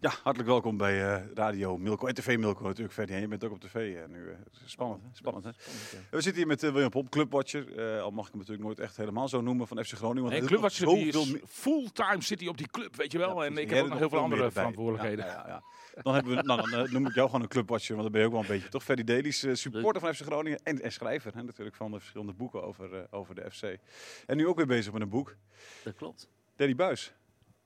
Ja, hartelijk welkom bij eh, Radio Milko en TV Milko natuurlijk. Verder, je bent ook op tv eh, nu. eh. spannend, hè? Spannend, hè? We zitten hier met William Pomp, clubwatcher. Al mag ik hem natuurlijk nooit echt helemaal zo noemen van FC Groningen. want Nee, Clubwatcher die is fulltime zit hij op die club, weet je wel. Ja, en ik heb ook nog heel veel andere verantwoordelijkheden. Ja, ja, ja. Dan, hebben we, nou, dan noem ik jou gewoon een clubwatcher, want dan ben je ook wel een beetje toch Ferdy Dailies, eh, supporter van FC Groningen en, en schrijver hè, natuurlijk van de verschillende boeken over, over de FC. En nu ook weer bezig met een boek. Dat klopt. Danny Buis.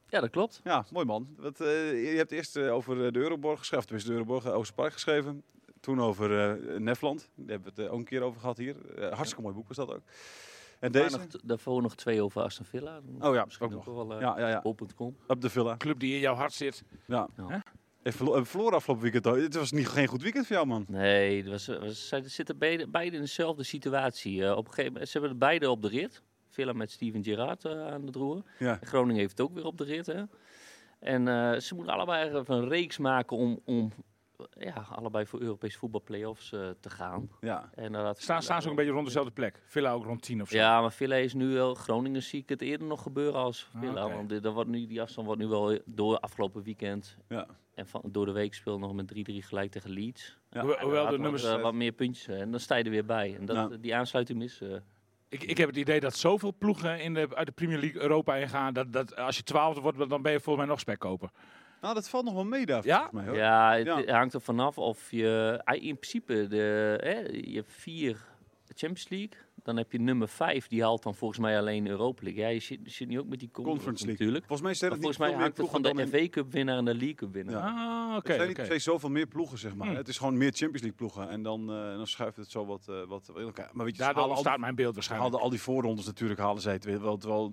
Ja, dat klopt. Ja, mooi man. Wat, eh, je hebt eerst eh, over eh, de Euroborg geschreven, tenminste de Euroborg, uh, Oosterpark geschreven. Toen over eh, Nefland, daar hebben we het ook een keer over gehad hier. Eh, hartstikke mooi boek was dat ook. En deze? nog, daarvoor nog twee over Aston Villa. Oh ja, Misschien ook nog. wel uh, Ja, ja, ja. Op de villa. Club die in jouw hart zit. Ja. Ja. Hebben verloren afgelopen weekend. ook. Het was niet, geen goed weekend voor jou, man. Nee, het was, was, ze zitten beide, beide in dezelfde situatie. Eh, op een gegeven moment, ze hebben het beide op de rit. Villa met Steven Gerrard eh, aan het roer. Ja. Groningen heeft het ook weer op de rit. Hè? En eh, ze moeten allebei even een reeks maken om, om ja, allebei voor Europese voetbalplayoffs eh te gaan. Ja. En, dat- Staan, staan ze ook een beetje rond dezelfde plek. Villa ook rond 10 of zo. Ja, maar Villa is nu wel. Groningen zie ik het eerder nog gebeuren als Ah, Villa. Want dit, wordt nu, die afstand wordt nu wel door afgelopen weekend. Ja. En van, door de week speel nog met 3-3 gelijk tegen Leeds. Ja. Hoewel, de wat, nummers... wat meer puntjes. En dan sta je er weer bij. En dat, Ja. die aansluiting is. Ik, ik heb het idee dat zoveel ploegen in de, uit de Premier League Europa ingaan. Dat, dat als je twaalfde wordt, dan ben je volgens mij nog spekkoper. Nou, dat valt nog wel mee daar, Ja? volgens mij. Hoor. ja, het Ja. het hangt er vanaf of je. ah, In principe, de, hè, je hebt vier Champions League. Dan heb je nummer vijf, die haalt dan volgens mij alleen Europa League. Ja, je zit, je zit nu ook met die Conference, Conference League. natuurlijk. Volgens mij zijn volgens mij veel meer hangt het van de in- FA Cup winnaar en de League Cup winnaar. Ja. Ah, oké. Het zijn niet twee zoveel meer ploegen, zeg maar. Hm. Het is gewoon meer Champions League ploegen. En dan, eh, dan schuift het zo wat, eh, wat in elkaar. Maar weet je, Daardoor ontstaat mijn beeld die, waarschijnlijk. haalden al die voorrondes natuurlijk, halen zij het weer. Wel, terwijl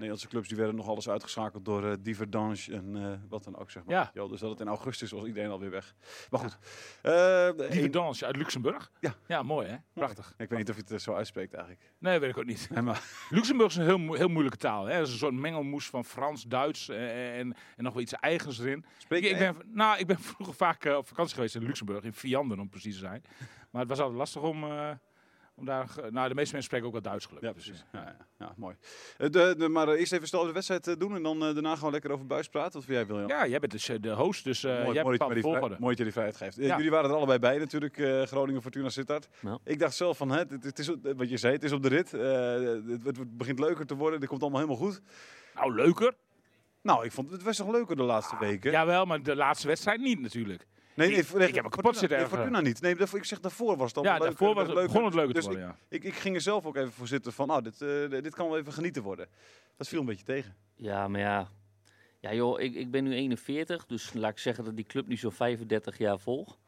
Nederlandse clubs die werden nog alles uitgeschakeld door eh Diverdange en eh, wat dan ook, zeg maar. Ja. Dus dat het in augustus was iedereen alweer weg. Maar goed. Eh, Lieve één- Dans uit Luxemburg. Ja. Ja, mooi hè? Prachtig. ik weet niet of je het eh, zo uitspreekt eigenlijk. Nee, weet ik ook niet. Nee, maar, Luxemburg is een heel, mo- heel moeilijke taal. Hè? Het is een soort mengelmoes van Frans, Duits eh, en, en nog wel iets eigens erin. spreek Ik, ik ben, nou, ik ben vroeger vaak eh, op vakantie geweest in Luxemburg, in Vianden om precies te zijn. Maar het was altijd lastig om, eh, om daar... ge- Nou, de meeste mensen spreken ook wel Duits gelukkig. Ja, Dus, precies. eh, Ja, ja, ja, mooi. Eh, de, de, maar eh, eerst even snel de wedstrijd eh, doen en dan eh, daarna gewoon lekker over buis praten. Wat vind jij, William? ja, jij bent dus eh, de host, dus eh, mooi, jij mooi, volgorde. mooi dat je die vrijheid geeft. Eh. Jullie waren er allebei bij natuurlijk, eh, Groningen, Fortuna, Sittard. Ja. Ik dacht zelf van, hè, het, het is, wat je zei, het is op de rit. Eh, het, het begint leuker te worden, dit komt allemaal helemaal goed. Nou, leuker. Nou, ik vond het was toch leuker de laatste weken? Jawel, maar de laatste wedstrijd niet natuurlijk. Nee, nee, ik- ik heb me kapot zitten nee. Fortuna niet. Nee, ik zeg daarvoor was het al Ja, leuker. daarvoor was, leuker. begon het leuker te Dus worden, ja. Ik, ik ging er zelf ook even voor zitten van, nou, dit, eh, dit kan wel even genieten worden. Dat viel een beetje tegen. Ja, maar ja. Ja, joh, ik, ik ben nu 41, dus laat ik zeggen dat die club nu zo'n 35 jaar volg.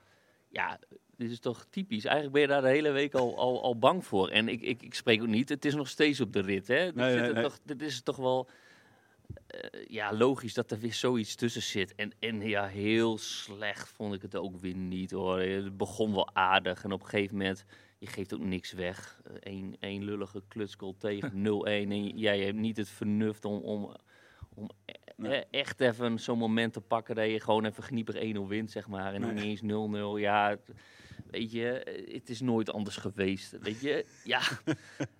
Ja, dit is toch typisch. Eigenlijk ben je daar de hele week al, al, al bang voor. En ik, ik, ik spreek ook niet, het is nog steeds op de rit. Hè? Dit, Nee, zit nee, er nee. Toch, dit is toch wel eh, ja, logisch dat er weer zoiets tussen zit. En, en ja, heel slecht vond ik het ook weer niet hoor. Het begon wel aardig en op een gegeven moment je geeft ook niks weg. Eén één lullige klutsgoal tegen 0-1. En jij hebt niet het vernuft om, om, om e- Nee. e- echt even zo'n moment te pakken dat je gewoon even gnieper 1-0 wint, zeg maar. En dan Nee. niet eens 0-0. Ja, het- weet je, eh, het is nooit anders geweest. Weet je, ja.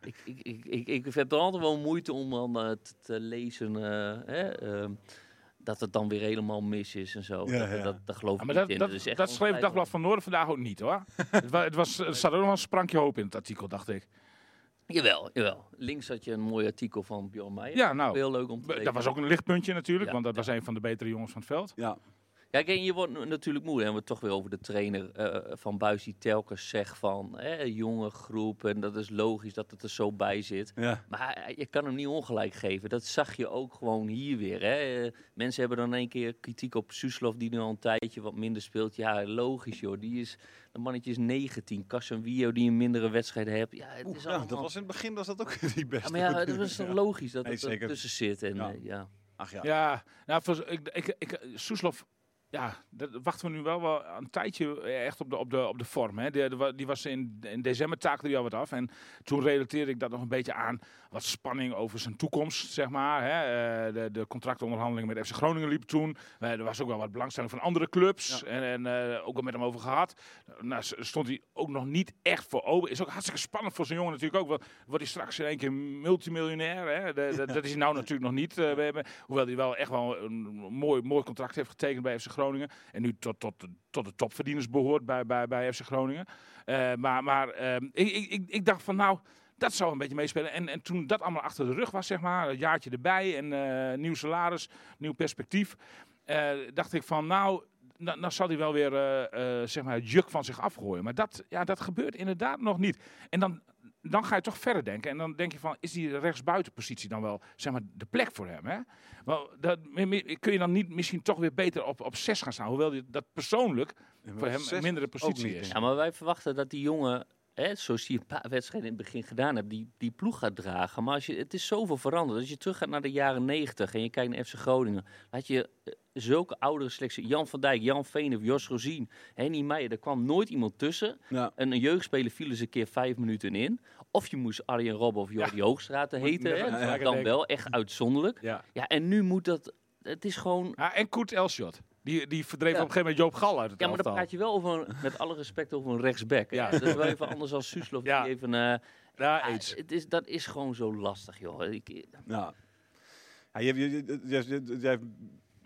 ik, ik, ik, ik, ik heb er altijd wel moeite om dan eh, te, te lezen eh, hè, ehm, dat het dan weer helemaal mis is en zo. Ja, dat, ja. Dat, dat geloof Ja, ik maar niet dat, in. dat, Dat is echt dat schreef. Dagblad van Noorden vandaag ook niet hoor. het, wa- het was, er zat ook nog een sprankje hoop in het artikel, dacht ik. Jawel, jawel. Links had je een mooi artikel van Bjorn Meijer. Ja, nou, Heel leuk om te dat was ook een lichtpuntje natuurlijk, Ja, want dat was een van de betere jongens van het veld. Ja, Kijk, en je wordt natuurlijk moe. En we toch weer over de trainer eh, van Buis die telkens zegt van hè, jonge groep. En dat is logisch dat het er zo bij zit. ja. Maar je kan hem niet ongelijk geven. Dat zag je ook gewoon hier weer. Hè. Mensen hebben dan een keer kritiek op Suslov, die nu al een tijdje wat minder speelt. Ja, logisch joh. Die is, een mannetje is 19. Casemiro die een mindere wedstrijd heeft. Ja, het Oeh, is ja, allemaal... dat was in het begin was dat ook niet best. Ja, maar ja, dat is toch Ja. logisch dat Nee, het er zeker. tussen zit. En, Ja. eh, ja. Ach ja. Ja, nou, voor, ik, ik, ik, Soeslof, ja, dat wachten we nu wel, wel een tijdje echt op de, op de, op de vorm. Hè. Die, die was in, in december taakte hij al wat af. En toen relateerde ik dat nog een beetje aan wat spanning over zijn toekomst, zeg maar. Hè. Eh, de, de contractonderhandelingen met FC Groningen liepen toen. Eh, er was ook wel wat belangstelling van andere clubs. Ja. En, en eh, ook al met hem over gehad. Nou, stond hij ook nog niet echt voor open. Is ook hartstikke spannend voor zijn jongen natuurlijk ook. Want wordt hij straks in één keer multimiljonair. Hè? De- de- dat is hij nou natuurlijk nog niet. we hebben, hoewel hij wel echt wel een mooi, mooi contract heeft getekend bij FC Groningen. En nu tot, tot, tot de topverdieners behoort bij, bij, bij FC Groningen. Maar maar ehm, ik, ik, ik, ik dacht van nou... Dat zou een beetje meespelen. En, en toen dat allemaal achter de rug was, zeg maar, een jaartje erbij en eh, nieuw salaris, nieuw perspectief, eh, dacht ik van nou, dan, dan zal hij wel weer eh, eh, zeg maar het juk van zich afgooien. Maar dat, ja, dat gebeurt inderdaad nog niet. En dan, dan ga je toch verder denken. En dan denk je van, is die rechtsbuitenpositie dan wel zeg maar, de plek voor hem? Hè? Wel, dat, kun je dan niet misschien toch weer beter op, op zes gaan staan? Hoewel die- dat persoonlijk voor hem een mindere positie is. Ja, maar wij verwachten dat die jongen, hè, zoals hij een paar wedstrijden in het begin gedaan heeft, die, die ploeg gaat dragen. Maar als je, het is zoveel veranderd. Als je terug gaat naar de jaren 90 en je kijkt naar FC Groningen, had je eh, zulke oudere selectie. Jan van Dijk, Jan Veenhoff, Jos Rosien, Henny Meijer, er kwam nooit iemand tussen. Ja. En een jeugdspeler viel eens een keer vijf minuten in. Of je moest Arjen Robben of Jordi Hoogstraat heten. Hè. gelijk Dan wel, echt uitzonderlijk. Ja. Ja, en nu moet dat... Het is gewoon... Ja, en Koert Elshot. Die, die verdreef Ja. op een gegeven moment Joop Gal uit het Ja, maar dan praat je wel over, een- met alle respect, over een rechtsback. Ja. Dat is wel even anders als Suslov. Ja. Die even, eh, Ja, ah, eens. het is, dat is gewoon zo lastig, joh. Ik, Ja. Ja, je, je,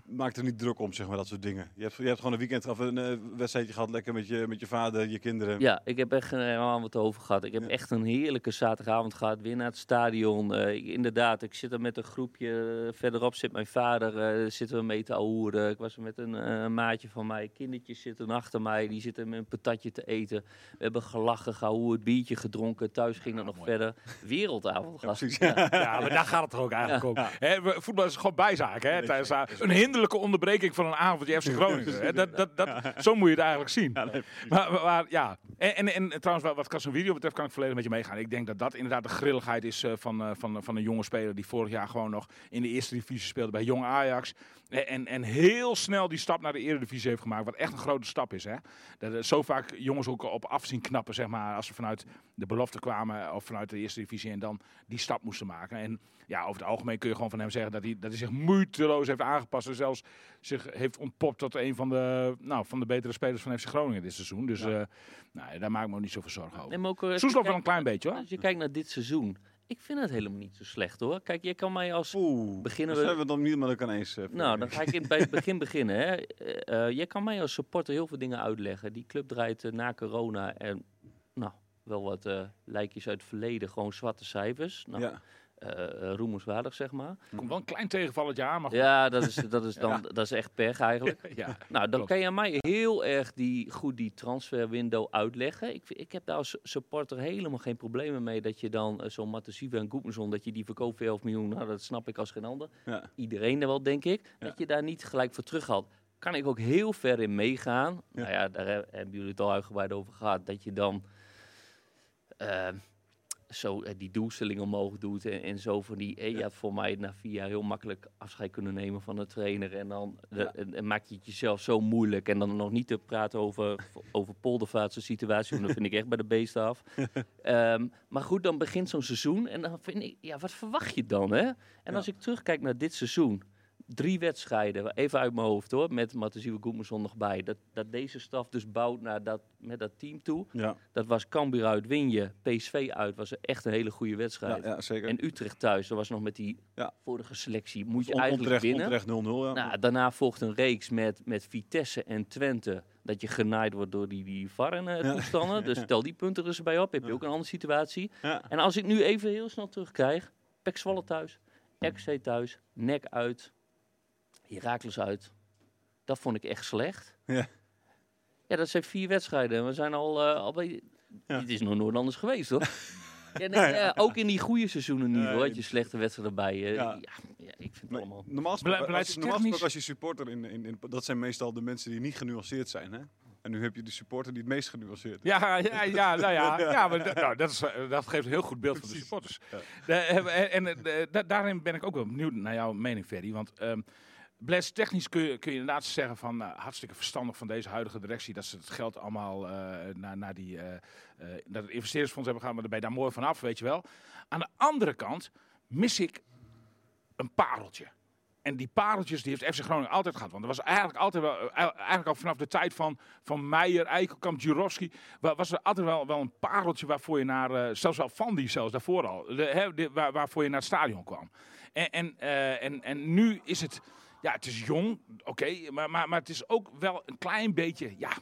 maakt er niet druk om, zeg maar, dat soort dingen. Je hebt, je hebt gewoon een weekend of een eh, wedstrijdje gehad, lekker met je, met je vader, je kinderen. ja, ik heb echt geen avond over gehad. Ik heb Ja. echt een heerlijke zaterdagavond gehad. Weer naar het stadion. Eh, ik- inderdaad, ik zit er met een groepje. eh, Verderop zit mijn vader. eh, zitten we mee te ahoeren. Ik was er met een eh, maatje van mij. Kindertjes zitten achter mij. Die zitten met een patatje te eten. We hebben gelachen, gehoord, biertje gedronken. Thuis ging het nog verder. Wereldavond gehad. precies. Ja. Ja, maar daar gaat het er ook eigenlijk om. Hè, we- voetbal is gewoon bijzaak. Hè, tijdens een hinderlijke onderbreking van een avondje FC Groningen. Dat, dat, dat, Zo moet je het eigenlijk zien. maar, maar, maar, ja. En, en, en trouwens, wat- Casemiro betreft kan ik volledig met je meegaan. Ik denk dat dat inderdaad de grilligheid is eh, van, eh, van, van een jonge speler die vorig jaar gewoon nog in de eerste divisie speelde bij Jong Ajax. En, en, heel snel die stap naar de eredivisie heeft gemaakt. Wat echt een grote stap is. Hè? Dat er zo vaak jongens ook op afzien knappen, zeg maar. Als ze vanuit de belofte kwamen of vanuit de eerste divisie en dan die stap moesten maken. En ja, over het algemeen kun je gewoon van hem zeggen dat hij, dat hij zich moeiteloos heeft aangepast. En zelfs zich heeft ontpopt tot een van de, nou, van de betere spelers van FC Groningen dit seizoen. Dus eh, nou, daar maak ik me ook niet zoveel zorgen over. Nee, ook, eh, Soeslof wel een klein beetje hoor. Als je kijkt naar dit seizoen, ik vind het helemaal niet zo slecht hoor. Kijk, je kan mij als. Oeh, Beginnen we- zijn we dan niet met elkaar eens. eh, Nou, dan ga ik in, bij het begin beginnen. Hè. Eh, eh, jij kan mij als supporter heel veel dingen uitleggen. Die club draait eh, na corona en nou, wel wat eh lijkjes uit het verleden, gewoon zwarte cijfers. Nou, ja. Eh, eh, roemenswaardig zeg maar. Komt wel een klein tegenvalletje aan, maar goed. Ja, dat is, dat is, dan, dat is echt pech eigenlijk. Ja. Nou, dan kan je mij heel erg die, goed die transferwindow uitleggen. Ik, ik heb daar als supporter helemaal geen problemen mee dat je dan eh, zo'n Matasiva en Goedmanson, dat je die verkoopt voor 11 miljoen, nou, dat snap ik als geen ander. Ja. Iedereen er wel, denk ik. Dat je daar niet gelijk voor terughaalt. Kan ik ook heel ver in meegaan. Nou ja, daar he- hebben jullie het al uitgebreid over gehad. Dat je dan... zo eh, die doelstelling omhoog doet en, en zo van die, eh, ja. voor mij na vier jaar heel makkelijk afscheid kunnen nemen van de trainer en dan de- Ja. en, en maak je het jezelf zo moeilijk en dan nog niet te praten over, over poldervaartse situatie, want dat vind ik echt bij de beesten af. Ehm, maar goed, dan begint zo'n seizoen en dan vind ik, ja, wat verwacht je dan, hè? En Ja. als ik terugkijk naar dit seizoen, drie wedstrijden, even uit mijn hoofd hoor, met Matthesieuwe Goedmanson nog bij, dat, dat deze staf dus bouwt naar dat, met dat team toe. Ja, Dat was Cambuur uit, win je. PSV uit was echt een hele goede wedstrijd. ja zeker. En Utrecht thuis, dat was nog met die Ja. vorige selectie. Moet je On- eigenlijk onterecht, winnen. onterecht 0-0. Ja. Nou, daarna volgt een reeks met, met Vitesse en Twente. Dat je genaaid wordt door die, die VAR en eh. Dus tel die punten er eens bij op. Heb je ook een andere situatie. En als ik nu even heel snel terugkrijg. Pek Zwolle thuis. XC thuis. Nek uit. Herakles uit. Dat vond ik echt slecht. Ja. Ja, dat zijn vier wedstrijden. We zijn al... eh al bij... Ja. Het is nog nooit anders geweest, hoor. Ja, nee, Ja, ja. ja, ook in die goede seizoenen niet, hoor. Had je slechte wedstrijden bij. eh, Ja. ja. Ja, ik vind het allemaal... normaal gesproken, als, normaal gesproken beleidstechnisch- als je supporter in, in, in... Dat zijn meestal de mensen die niet genuanceerd zijn, hè? En nu heb je de supporter die het meest genuanceerd is. Ja, ja, ja, nou ja, ja maar nou, dat, is, eh, dat geeft een heel goed beeld van de supporters. Ja. De- eh, en en, eh, da- daarin ben ik ook wel benieuwd naar jouw mening, Ferry. Want ehm technisch kun je, inderdaad zeggen van nou, hartstikke verstandig van deze huidige directie dat ze het geld allemaal eh, naar, naar die eh, eh, naar het investeringsfonds hebben gegaan, maar je daar mooi vanaf, weet je wel. Aan de andere kant mis ik een pareltje. En die pareltjes die heeft FC Groningen altijd gehad. Want er was eigenlijk altijd wel, eigenlijk al vanaf de tijd van, van Meijer, Eikelkamp, Jurovski, wa- was er altijd wel, wel een pareltje waarvoor je naar, zelfs wel van die zelfs daarvoor al, waar, waarvoor je naar het stadion kwam. En, en, en, en nu is het, ja, het is jong, oké, maar, maar, maar het is ook wel een klein beetje, ja.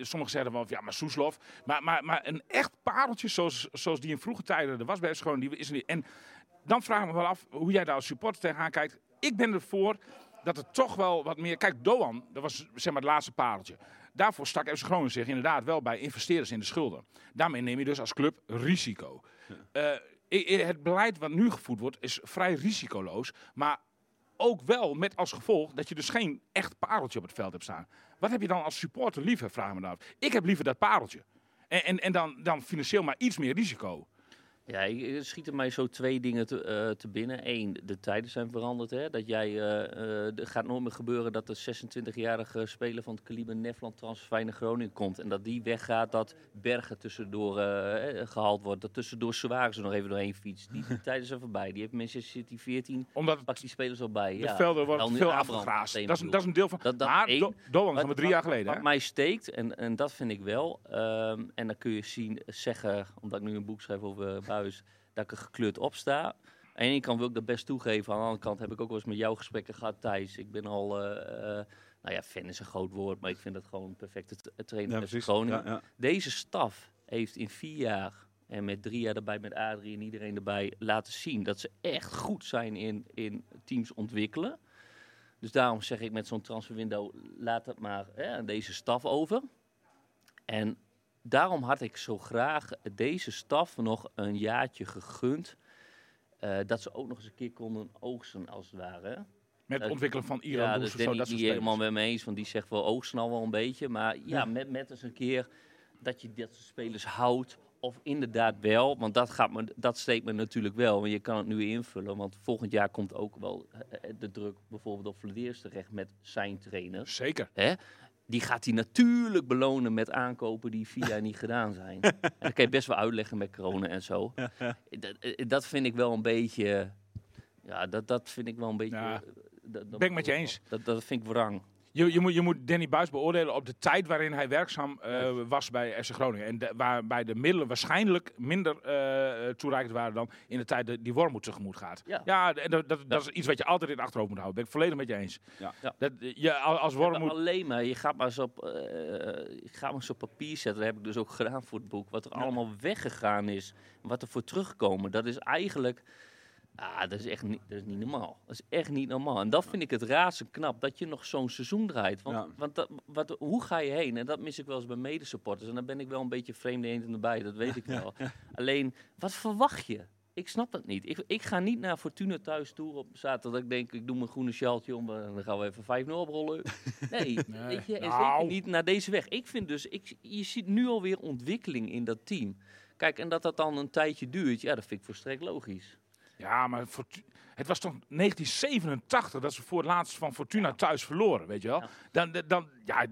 Sommigen zeggen wel, ja, maar Soeslof. Maar, maar, maar een echt pareltje zoals, zoals die in vroege tijden er was bij Groningen, die is er niet. En dan vraag ik me wel af hoe jij daar als supporter tegenaan kijkt. Ik ben ervoor dat het toch wel wat meer... Kijk, Doan, dat was zeg maar het laatste pareltje. Daarvoor stak FC Groningen zich inderdaad wel bij investeerders in de schulden. Daarmee neem je dus als club risico. Eh, het beleid wat nu gevoerd wordt is vrij risicoloos. Maar ook wel met als gevolg dat je dus geen echt pareltje op het veld hebt staan. Wat heb je dan als supporter liever, vraag me dan af. Ik heb liever dat pareltje. En, en, en dan, dan financieel maar iets meer risico. Ja, ik- er schieten mij zo twee dingen te, eh, te binnen. Eén, de tijden zijn veranderd. Hè? Dat jij, er gaat nooit meer gebeuren dat de 26-jarige speler van het kaliber Nefland transfer naar Groningen komt. En dat die weggaat, dat Bergen tussendoor eh, eh, gehaald wordt. Dat tussendoor Suarez er nog even doorheen fietst. Die, die tijden zijn voorbij. Die heeft Manchester City 14, Omdat pakt die spelers al bij. De ja. velden worden veel afgegraasd. Dat is, een- bedoel. dat is een deel van. Dat- dat maar één. Do- Wat- maar drie wat- jaar geleden. Wat hè? mij steekt, en, en dat vind ik wel, ehm, en dan kun je zien, zeggen, omdat ik nu een boek schrijf over Dat ik er gekleurd op sta. Aan de ene kant wil ik dat best toegeven, aan de andere kant heb ik ook wel eens met jou gesprekken gehad, Thijs. Ik ben al, eh, eh, nou ja, fan is een groot woord, maar ik vind dat gewoon een perfecte tra- trainer Ja, precies. Groningen. Ja, ja. Deze staf heeft in vier jaar en met drie jaar erbij met Adrie en iedereen erbij laten zien dat ze echt goed zijn in, in teams ontwikkelen. Dus daarom zeg ik met zo'n transferwindow, laat het maar hè, aan deze staf over. En daarom had ik zo graag deze staf nog een jaartje gegund. eh, dat ze ook nog eens een keer konden oogsten, als het ware. Met het Eh, ontwikkelen van Iran. Ja, dus zo, dat soort niet helemaal met me eens, want die zegt wel oogsten al wel een beetje. Maar ja, Ja. Met, met eens een keer dat je dat spelers houdt. Of inderdaad wel, want dat, gaat me, dat steekt me natuurlijk wel. Want je kan het nu invullen, want volgend jaar komt ook wel eh, de druk bijvoorbeeld op Vladeers terecht met zijn trainers. Zeker. Hè? Die gaat hij natuurlijk belonen met aankopen die vier jaar niet gedaan zijn. En dat kan je best wel uitleggen met corona en zo. Dat, eh, dat vind ik wel een beetje... Ja, dat, dat vind ik wel een beetje... Ja, eh, dat, dat- ben ik met je eens. Dat, dat vind ik wrang. Je, je, moet, je moet Danny Buis beoordelen op de tijd waarin hij werkzaam eh, was bij FC Groningen. En de- waarbij de middelen waarschijnlijk minder eh toereikend waren dan in de tijd die Wormoed tegemoet gaat. Ja. en dat, dat, dat is iets wat je altijd in het achterhoofd moet houden. Ben ik volledig met je eens. Ja. Ja. Dat, je, al- als Ja, Wormoed... alleen maar, je gaat maar eens op, eh, je gaat maar eens op papier zetten. Dat heb ik dus ook gedaan voor het boek. Wat er allemaal weggegaan is. En wat er voor terugkomen. Dat is eigenlijk... Ah, dat is echt niet, dat is niet normaal. Dat is echt niet normaal. En dat vind ik het razend knap. Dat je nog zo'n seizoen draait. Want, Ja. want dat, wat, hoe ga je heen? En dat mis ik wel eens bij medesupporters. En dan ben ik wel een beetje vreemde eend in de bij. Dat weet ik wel. Alleen, wat verwacht je? Ik snap het niet. Ik, ik ga niet naar Fortuna thuis toe op zaterdag. Ik denk, ik doe mijn groene sjaaltje om. En dan gaan we even 5-0 oprollen. Nee, weet je, en Nou. zeker niet naar deze weg. Ik vind dus, ik, je ziet nu alweer ontwikkeling in dat team. Kijk, en dat dat dan een tijdje duurt, ja, dat vind ik volstrekt logisch. Ja, maar het was toch 1987 dat ze voor het laatst van Fortuna thuis verloren, weet je wel? Dan, dan- ja,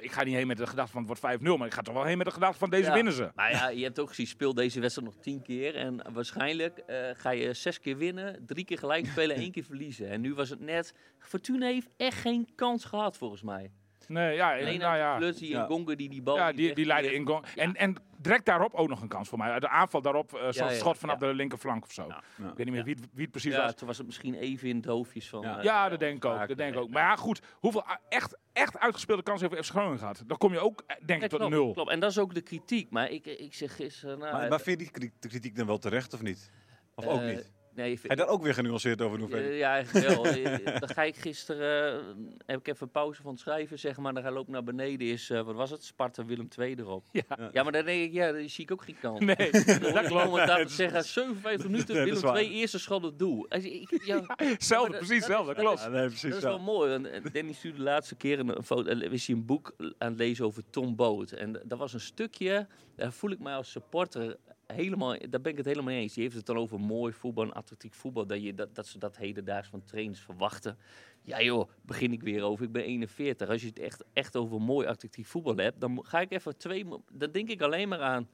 ik ga niet heen met de gedachte van het wordt 5-0, maar ik ga toch wel heen met de gedachte van deze Ja. winnen ze. Maar ja, je hebt ook gezien, speel deze wedstrijd nog tien keer. En waarschijnlijk eh, ga je zes keer winnen, drie keer gelijk spelen en één keer verliezen. En nu was het net... Fortuna heeft echt geen kans gehad, volgens mij. Nee, ja, Alleen nou ja. En Ja. Gonga die die bal... Ja, die, die leidde in. En, en direct daarop ook nog een kans voor mij. De aanval daarop, eh, zo'n ja, schot vanaf ja. de linkerflank of zo. Ja. Ja. Ik weet niet meer wie, het- wie het precies Ja, was. toen was het misschien even in het hoofdjes van... Ja. eh, Ja, dat denk ik ook. Dat denk ik ook. Maar ja, goed. Hoeveel echt, echt uitgespeelde kansen heeft FC Groningen gehad? Dan kom je ook, eh, denk Ja, ik, tot klopt, nul. klopt. En dat is ook de kritiek. Maar ik, ik zeg gisteren... Nou, Maar, maar vind je die kritiek dan wel terecht of niet? Of ook niet? Nee, daar ook weer genuanceerd over doen? Ja, eigenlijk wel. Eh, dan ga ik gisteren, eh, heb ik even pauze van het schrijven, zeg maar. Dan ga ik lopen naar beneden, is, eh, wat was het? Sparta Willem II erop. Ja. Ja, maar dan denk ik, ja, daar zie ik ook geen. Nee, dat dat klopt. commentaar te zeggen, 57 minuten, Nee, dat is Willem. II eerste schot op doel. Als ik- ja, dat- precies hetzelfde. dat Klopt. Ja, nee, precies. dat is wel mooi. En, Danny stuurde de laatste keer een, een foto, en is hij een boek aan het lezen over Tom Boot. En dat was een stukje, daar voel ik mij als supporter helemaal, daar ben ik het helemaal eens. Die heeft het dan over mooi voetbal en attractief voetbal, dat, je, dat, dat ze dat hedendaags van trainers verwachten. Ja joh, begin ik weer over. Ik ben 41. Als je het echt, echt over mooi attractief voetbal hebt, dan ga ik even twee... Dan denk ik alleen maar aan...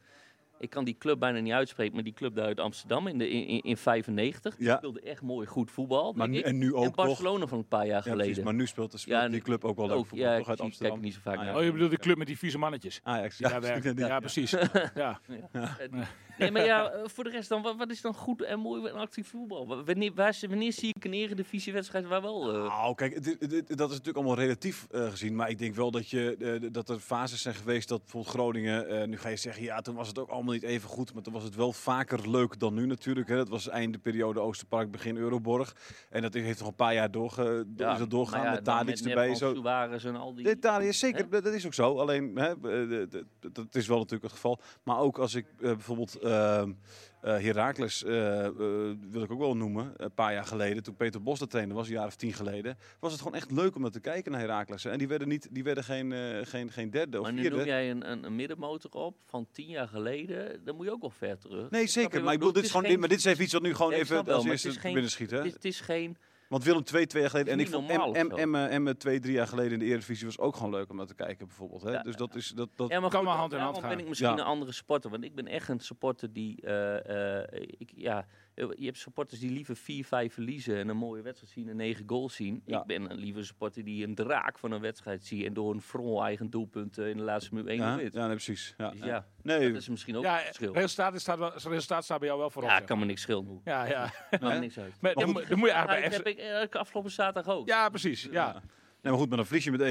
Ik kan die club bijna niet uitspreken, maar die club daar uit Amsterdam in, de, in, in, in 95. Die Ja. speelde echt mooi goed voetbal. Maar nu, en nu ook en toch? Barcelona van een paar jaar Ja, geleden. precies, maar nu speelt, de, speelt Ja, die club ook wel leuk voetbal, ja, toch uit Amsterdam? kijk niet zo vaak Ah, naar. Oh, je bedoelt die club met die vieze mannetjes? Ajax. Ja, ja, precies. Ja. Nee, maar ja, eh, voor de rest dan, wat, wat is dan goed en mooi en actief voetbal? Wa- Wanneer, waar, wanneer zie ik een eredivisiewedstrijd waar wel... eh, Nou, kijk, dat is natuurlijk allemaal relatief eh, gezien. Maar ik denk wel dat, je, dat er fases zijn geweest dat bijvoorbeeld Groningen... eh, nu ga je zeggen, ja, toen was het ook allemaal niet even goed. Maar toen was het wel vaker leuk dan nu natuurlijk. Hè. Dat was einde periode Oosterpark, begin Euroborg. En dat heeft nog een paar jaar doorge, door, is dat doorgegaan nou ja, met Tadic erbij. Zo. En al die... De zeker, dat is ook zo. Alleen, hè, dat is wel natuurlijk het geval. Maar ook als ik eh, bijvoorbeeld ehm eh Heracles eh, eh, wil ik ook wel noemen. Een paar jaar geleden, toen Peter Bos de trainer was, een jaar of tien geleden, was het gewoon echt leuk om naar te kijken naar Heracles. En die werden, niet, die werden geen, geen, geen derde of maar nu vierde. noem jij een, een, een middenmotor op van tien jaar geleden, dan moet je ook wel ver terug. Nee, zeker. Maar ik bedoel, dit is gewoon, geen- maar dit is even iets wat nu gewoon Nee, even wel, als maar het eerste binnen schiet. Hè? Het is, het is geen... Want Willem twee, twee jaar geleden. En ik vond niet normaal M, of M, zo. M, M, twee, drie jaar geleden in de Eredivisie was ook gewoon leuk om naar te kijken, bijvoorbeeld. Hè? Ja, dus dat is dat. dat Ja, maar Kan maar hand in hand ben gaan. ik misschien Ja. een andere supporter. Want ik ben echt een supporter die... eh, eh, ik, ja, eh, je hebt supporters die liever 4-5 verliezen en een mooie wedstrijd zien en 9 goals zien. Ja. Ik ben een liever supporter die een draak van een wedstrijd ziet en door een front eigen doelpunt eh, in de laatste minuut 1 ja, wint. ja, nee, precies. Ja. Dus ja, Nee, dat is misschien ook Ja, een verschil. resultaat staat, wel, het resultaat staat bij jou wel voorop. Ja, kan me maar. niks schelen. Ja, ja. Maakt me niks uit. Maar goed. moet- dan moet je Maar eigenlijk dat bij heb ik eh, afgelopen zaterdag ook. Ja, precies. Ja. Nee, maar goed, maar dan verlies je met 1-0.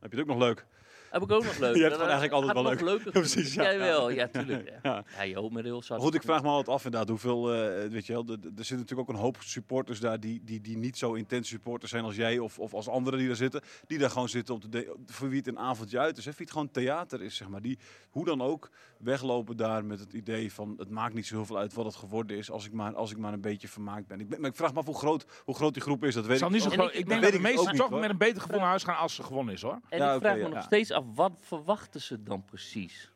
Heb je het ook nog leuk. Heb ik ook nog leuk. Je hebt Dat, gewoon eigenlijk altijd wel leuk. leuker precies, ja. Jij wel, ja, tuurlijk. Ja, Ja. ja. je hoopt met heel zat. Maar goed, ik vraag me altijd af inderdaad hoeveel, eh, weet je wel, er zitten natuurlijk ook een hoop supporters daar die, die, die niet zo intens supporters zijn als jij of, of als anderen die daar zitten. Die daar gewoon zitten om te de- voor wie het een avondje uit is. Hè, wie het gewoon theater is, zeg maar. Die hoe dan ook weglopen daar met het idee van het maakt niet zo heel veel uit wat het geworden is als ik maar, als ik maar een beetje vermaakt ben. Ik, ben, maar ik vraag me af hoe groot, hoe groot die groep is, dat weet Zal ik niet zo groot- ik- denk dat de meesten toch met een beter gevoel naar huis gaan als ze gewonnen is, hoor. En Ja, ik vraag me nog steeds af, wat verwachten ze dan precies?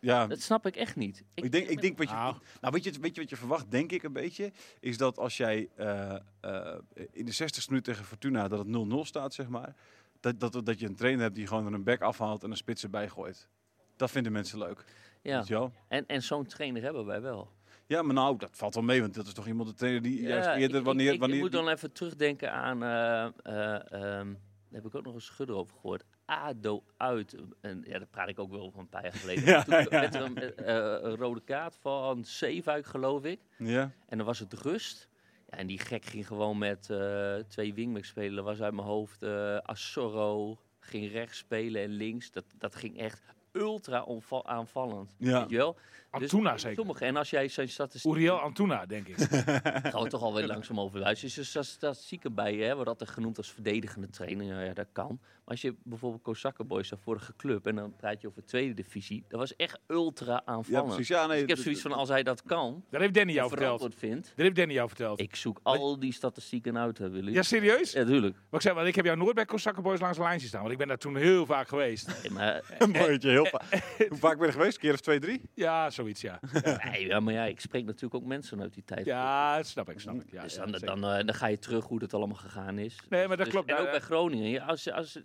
Ja, Dat snap ik echt niet. Ik denk, ik denk wat je, Nou. nou, weet, je, weet je wat je verwacht, denk ik een beetje, is dat als jij eh, eh, in de 60 minuut tegen Fortuna dat het 0-0 staat, zeg maar, dat, dat, dat je een trainer hebt die gewoon er een back afhaalt en een spits erbij gooit. Dat vinden mensen leuk. Ja. Weet je wel? En, en zo'n trainer hebben wij wel. Ja, maar nou, dat valt wel mee, want dat is toch iemand de trainer die juist eerder ik- wanneer... ik, ik, wanneer ik moet die- dan even terugdenken aan, eh, eh, ehm, daar heb ik ook nog een schudder over gehoord. ADO uit. En ja, daar praat ik ook wel van een paar jaar geleden. Ja, Toen ja, er een, eh, een rode kaart van Zeefuik, geloof ik. Ja, En dan was het rust. Ja, en die gek ging gewoon met eh, twee wingbacks spelen. Dat was uit mijn hoofd. eh Assorro ging rechts spelen en links. Dat, dat ging echt ultra aanvallend. Ja. Weet je wel? Antuna Dus zeker. Sommige, en als jij zijn statistiek... Uriel Antuna, denk ik. gaan we toch alweer langzaam over luisteren. Dus er statistieken bij je, hè, wordt altijd genoemd als verdedigende trainer. Ja, ja, dat kan. Maar als je bijvoorbeeld Kozakken Boys, de vorige club, en dan praat je over tweede divisie. Dat was echt ultra ja aanvallend. precies. Ja, nee, Dus ik heb d- zoiets van, als hij dat kan, Dat heeft Danny jou verteld. vindt. Dat heeft Danny jou verteld. Ik zoek al die statistieken uit, hè, Willy. Ja, serieus? Ja, tuurlijk. Maar ik zeg, want ik heb jou nooit bij Kozakken Boys langs de lijn zien staan. Want ik ben daar toen heel vaak geweest. Nee, maar Mooi dat je heel heel va- Hoe vaak ben je er geweest? Een keer of twee, drie? Ja, zoiets, ja. Nee, ja, maar ja, ik spreek natuurlijk ook mensen uit die tijd. Ja, dat snap ik, snap ik. Ja, dus ja, dan, dan, eh, dan ga je terug hoe het allemaal gegaan is. Nee, maar dat Dus- klopt. En ook Eh, bij Groningen. Ja, als, als,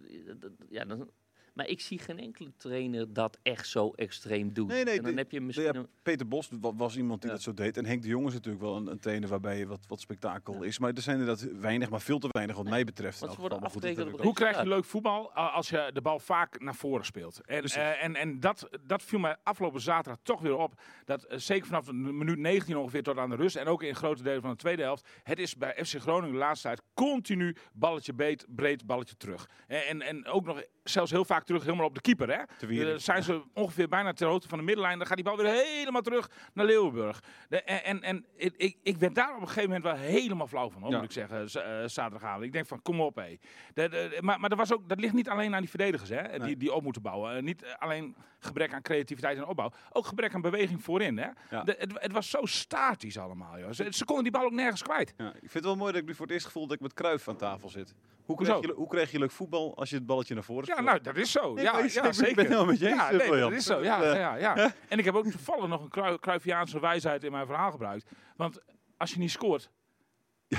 gjerne sånn maar ik zie geen enkele trainer dat echt zo extreem doet. Nee, nee, en dan de- heb je misschien... Peter Bos wa- was iemand die Ja. dat zo deed. En Henk de Jong is natuurlijk wel een, een trainer waarbij je wat, wat spektakel is. Maar er zijn inderdaad weinig, maar veel te weinig wat mij betreft. in Want geval. Maar goed, dat Hoe krijg je leuk voetbal a- als je de bal vaak naar voren speelt? En, eh, en, en dat, dat viel mij afgelopen zaterdag toch weer op. Dat eh, zeker vanaf de minuut 19 ongeveer tot aan de rust. En ook in grote delen van de tweede helft. Het is bij FC Groningen de laatste tijd continu balletje breed, breed balletje terug. En, en, en ook nog zelfs heel vaak terug helemaal op de keeper. Hè? Dan zijn ze ongeveer bijna ter hoogte van de middenlijn. Dan gaat die bal weer helemaal terug naar Leeuwenburg. De- en en, ik, ik, ik werd daar op een gegeven moment wel helemaal flauw van, hoor, Ja. moet ik zeggen, z- eh, zaterdagavond. Ik denk van, kom op hé. De- de- maar maar dat, was ook, dat ligt niet alleen aan die verdedigers hè, die, Nee. die op moeten bouwen. Eh, niet eh, alleen gebrek aan creativiteit en opbouw. Ook gebrek aan beweging voorin. Hè. Ja. Het, het was zo statisch allemaal. Joh. Ze, ze konden die bal ook nergens kwijt. Ja, ik vind het wel mooi dat ik nu voor het eerst gevoel dat ik met Kruif aan tafel zit. Hoe krijg, je, hoe krijg je leuk voetbal als je het balletje naar voren Ja, nou, dat is zo. Nee, ja, ja, ik ben zeker. helemaal met je eens, ja, eh, nee, dat is zo. Ja, Eh, ja, ja. En ik heb ook toevallig nog een Cruyff- Cruyffiaanse wijsheid in mijn verhaal gebruikt. Want als je niet scoort,